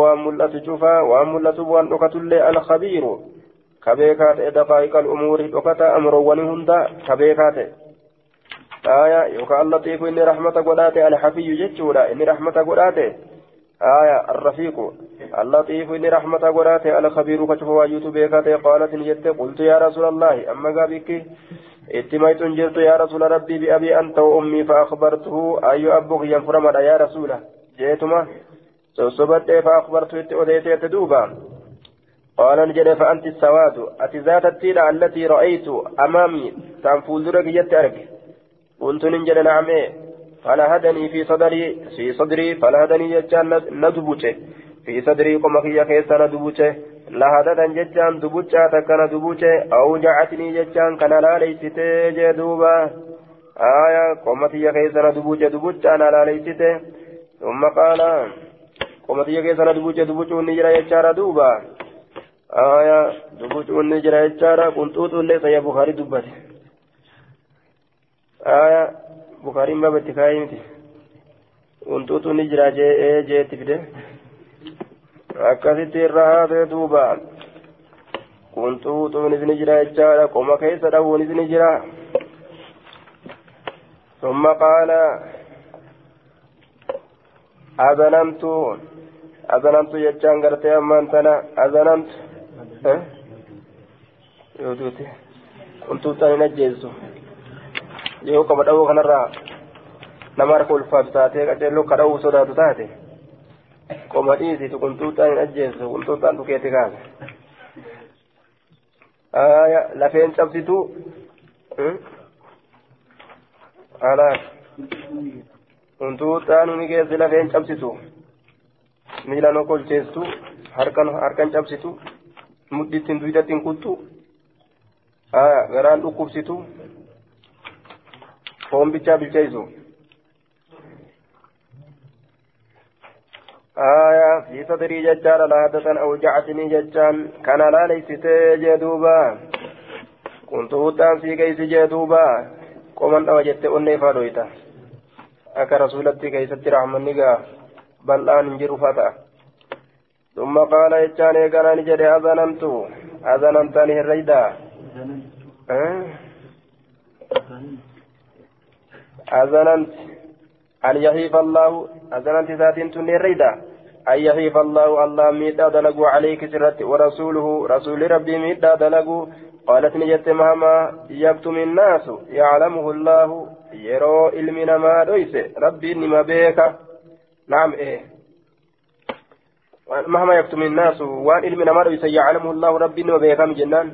waan mul'atu cufaa waan mul'atu waan dhokatullee alkhabiiru ka beekaa ta'e daqaa'iqal umuuri dhokata amroowwanii hunda ka beekaa ta'e آية يوكا اللطيف إني رحمة قداتي الحفي جتشودا إني رحمة قداتي آية الرفيق. اللطيف إني رحمة قداتي الخبير كشف واجوت بيكاتي قالت نجت قلت يا رسول الله أما قابك؟ اتميت جرت يا رسول ربي بأبي أنت وأمي فأخبرته أي أبوك ينفرمد يا رسوله جيتما سوسبت فأخبرته اتأوديت دوبا. قال نجد فأنت السواد. أتي ذات التيلة التي رأيت أمامي تنفوذ جت أرك. قلت ننجل نعم. فلهدني في صدري في صدري فلهدني جتان ندبوته في صدري قم في كيس ندبوته لهددا جتان دبوتا تكن دبوته أوجعتني جتان كان لا ليستي جدوبا آية قم في كيس ندبوته دبوتا لا ليستي ثم قال قم في كيس ندبوته دبوته نجرى يجار دوبا. آية دبوته نجرى يجار كنت ليس يا بخاري دبته. aya bukaariin baaba itti kaayee miti wantoota ni jira jee jeetti fide akkasitti irra haatee duuba kuntuutuunis ni jira jechaadha qoma keessa dhabuunis ni jira ثم قال أذنمت أذنمت يجان قرتي أمان تنا أذنمت أه؟ يودوتي كنت تاني نجيزو yoo qaba dha'uu kanarraa nama harka ulfaatu taatee qaceelloo ka dha'uu sodaatu taate qoma dhiisitu qunxuuxaan hin ajjeessu qunxuuxaan dhukeeti kaase lafeen cabsitu qunxuuxaan ni geessi lafeen cabsitu miilaan okolcheessu harkan cabsitu mudhittiin duwidatti kuttu garaan dhukkubsitu foon bichaa bilcheessu آية في صدري ججار لهدة أوجعتني ججان كان لا ليست جدوبا كنت هدان في كيس جدوبا. قومن أوجدت أني فارويتا أكا رسولتي كيست رحمن نقا بل آن انجر فتا ثم قال يجان إيقانا نجد أذنمت أذنمتني الريدا. أه؟ أذننت. أن يحيف الله. أذننت ذات تنيريدا أن يحيف الله. الله ميدا دلقوا عليك سرت. ورسوله. رسول ربي ميدا دلقوا قالت نجت مهما. يكتم الناس يعلمه الله. يرو علمنا ما دويس. ربي نما بيك. نعم إيه. مهما يكتم الناس وان علمنا ما دويس. يعلمه الله. ربي نما بيك. جنان؟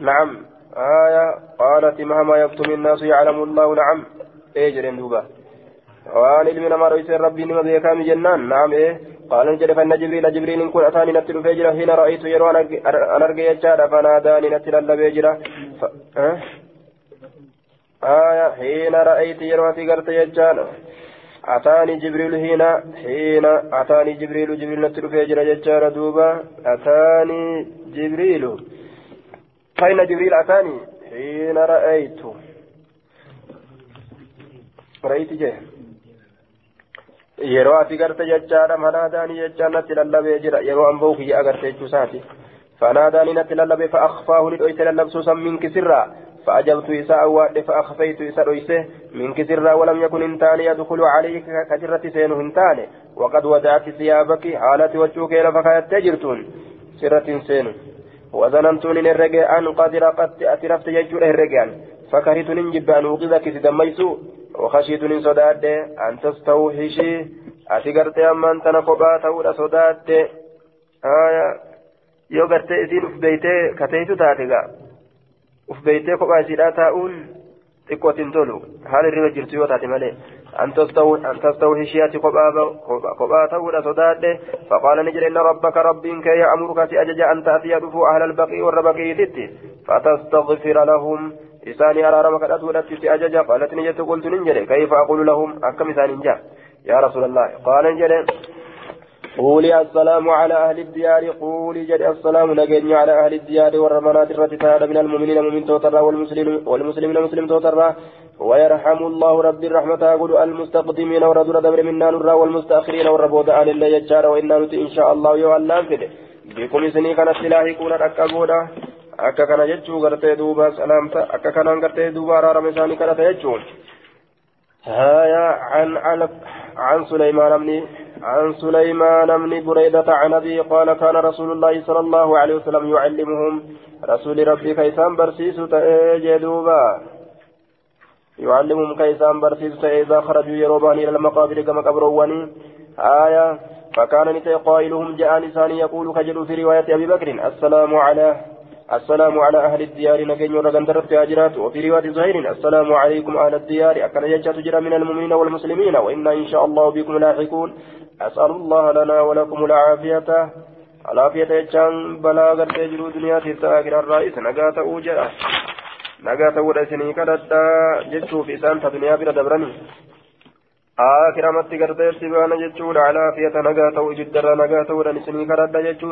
نعم. آية قالت مهما يكتم الناس يعلم الله نعم. إيه دوبا. وآن علمنا ما رئيس ربي نما بيكام جنان. نعم إيه. قال نجد فإن جبريل جبريل إن كن أتاني نتل فيجرة حين رأيت يرو أنا أرجع يجار فناداني نتل الله فيجرة ف... أه؟ آية حين رأيت يرو أتي قرت يجار أتاني جبريل هنا حين أتاني جبريل جبريل نتل فيجرة يجار دوبا. أتاني جبريل. فإن جبريل أتاني حين رأيت رأيت جه jechaadha manaadaanii jechaan natti lallabee jira yeroo amboo kiyya agarte jechuusaati fanaadaanii natti lallabe fa'akfaahu ni dhoyse lallabsuusan minki sirraa فأجبت إساء واد فأخفيت إساء رويسه من كسر ولم يكن إنتان يدخل عليك كجرة سين هنتان وقد ودعت ثيابك حالة وجهك لفكايت تجرتون سرة سين وظننتني نرجع أن قد رقدت أترفت يجور الرجال فكرهت نجب أن أوقظك تدميسو وخشيت من صداد أن تستوحشي. أتقرت أما أنت نقبات أو صداد. آية yoo gartee isiin uf beeytee kateeytu taate gaa uf xiqqootiin tolu haala irra jirtu yoo taate malee أن تستوحشيات قبا تود صداد فقال نجل إن ربك ربك يأمرك أجج أن تأتي دفو أهل البقي والربقي ست فتستغفر لهم إساني أرارم كدأت ولدت أججا قالت نجت قلت ننجل كيف أقول لهم أكم إسان نجا يا رسول الله قال نجل قولي السلام على أهل الديار قولي جد السلام نجني على أهل الديار والرمانات الرتي من المؤمنين مؤمن توترا والمسلمين والمسلمين مسلم توترا. ويرحم الله رب الرحمة أقول المستقدمين ورد دبر منا نرى والمستأخرين والربود آل الله يجار. وإنا نتي إن شاء الله يوالله فده بكم سني كانت سلاحكون أكا akka kana jechuu gartee duuba salaamta akka kanaan gartee duuba araarama isaanii kadhata jechuun عن عن عن سليمان بن عن سليمان بن بريدة عن أبي قال كان رسول الله صلى الله عليه وسلم يعلمهم رسول ربي كيسان برسيس تأجدوبا يعلمهم كيسان برسيس إذا خرجوا يروبان إلى المقابر كما قبرواني. آية. فكان نتي قائلهم جاء لساني يقول كجل في رواية أبي بكر السلام على السلام على أهل الديار نجن ورغندرت هاجرات وفي رواية زهير السلام عليكم أهل الديار يجات تجرى من المؤمنين والمسلمين وإنا إن شاء الله بكم لاحقون. أسأل الله لنا ولكم العافية. العافية يجان بلا غرت يجرو دنيا تتاكر الرئيس نقاة أوجرة نقاة ودسني كدتا جتشو في سانتا دنيا بلا دبرني. آخر متي غرت يتبانا جتشو العافية نقاة وجدر نقاة ودسني كدتا جتشو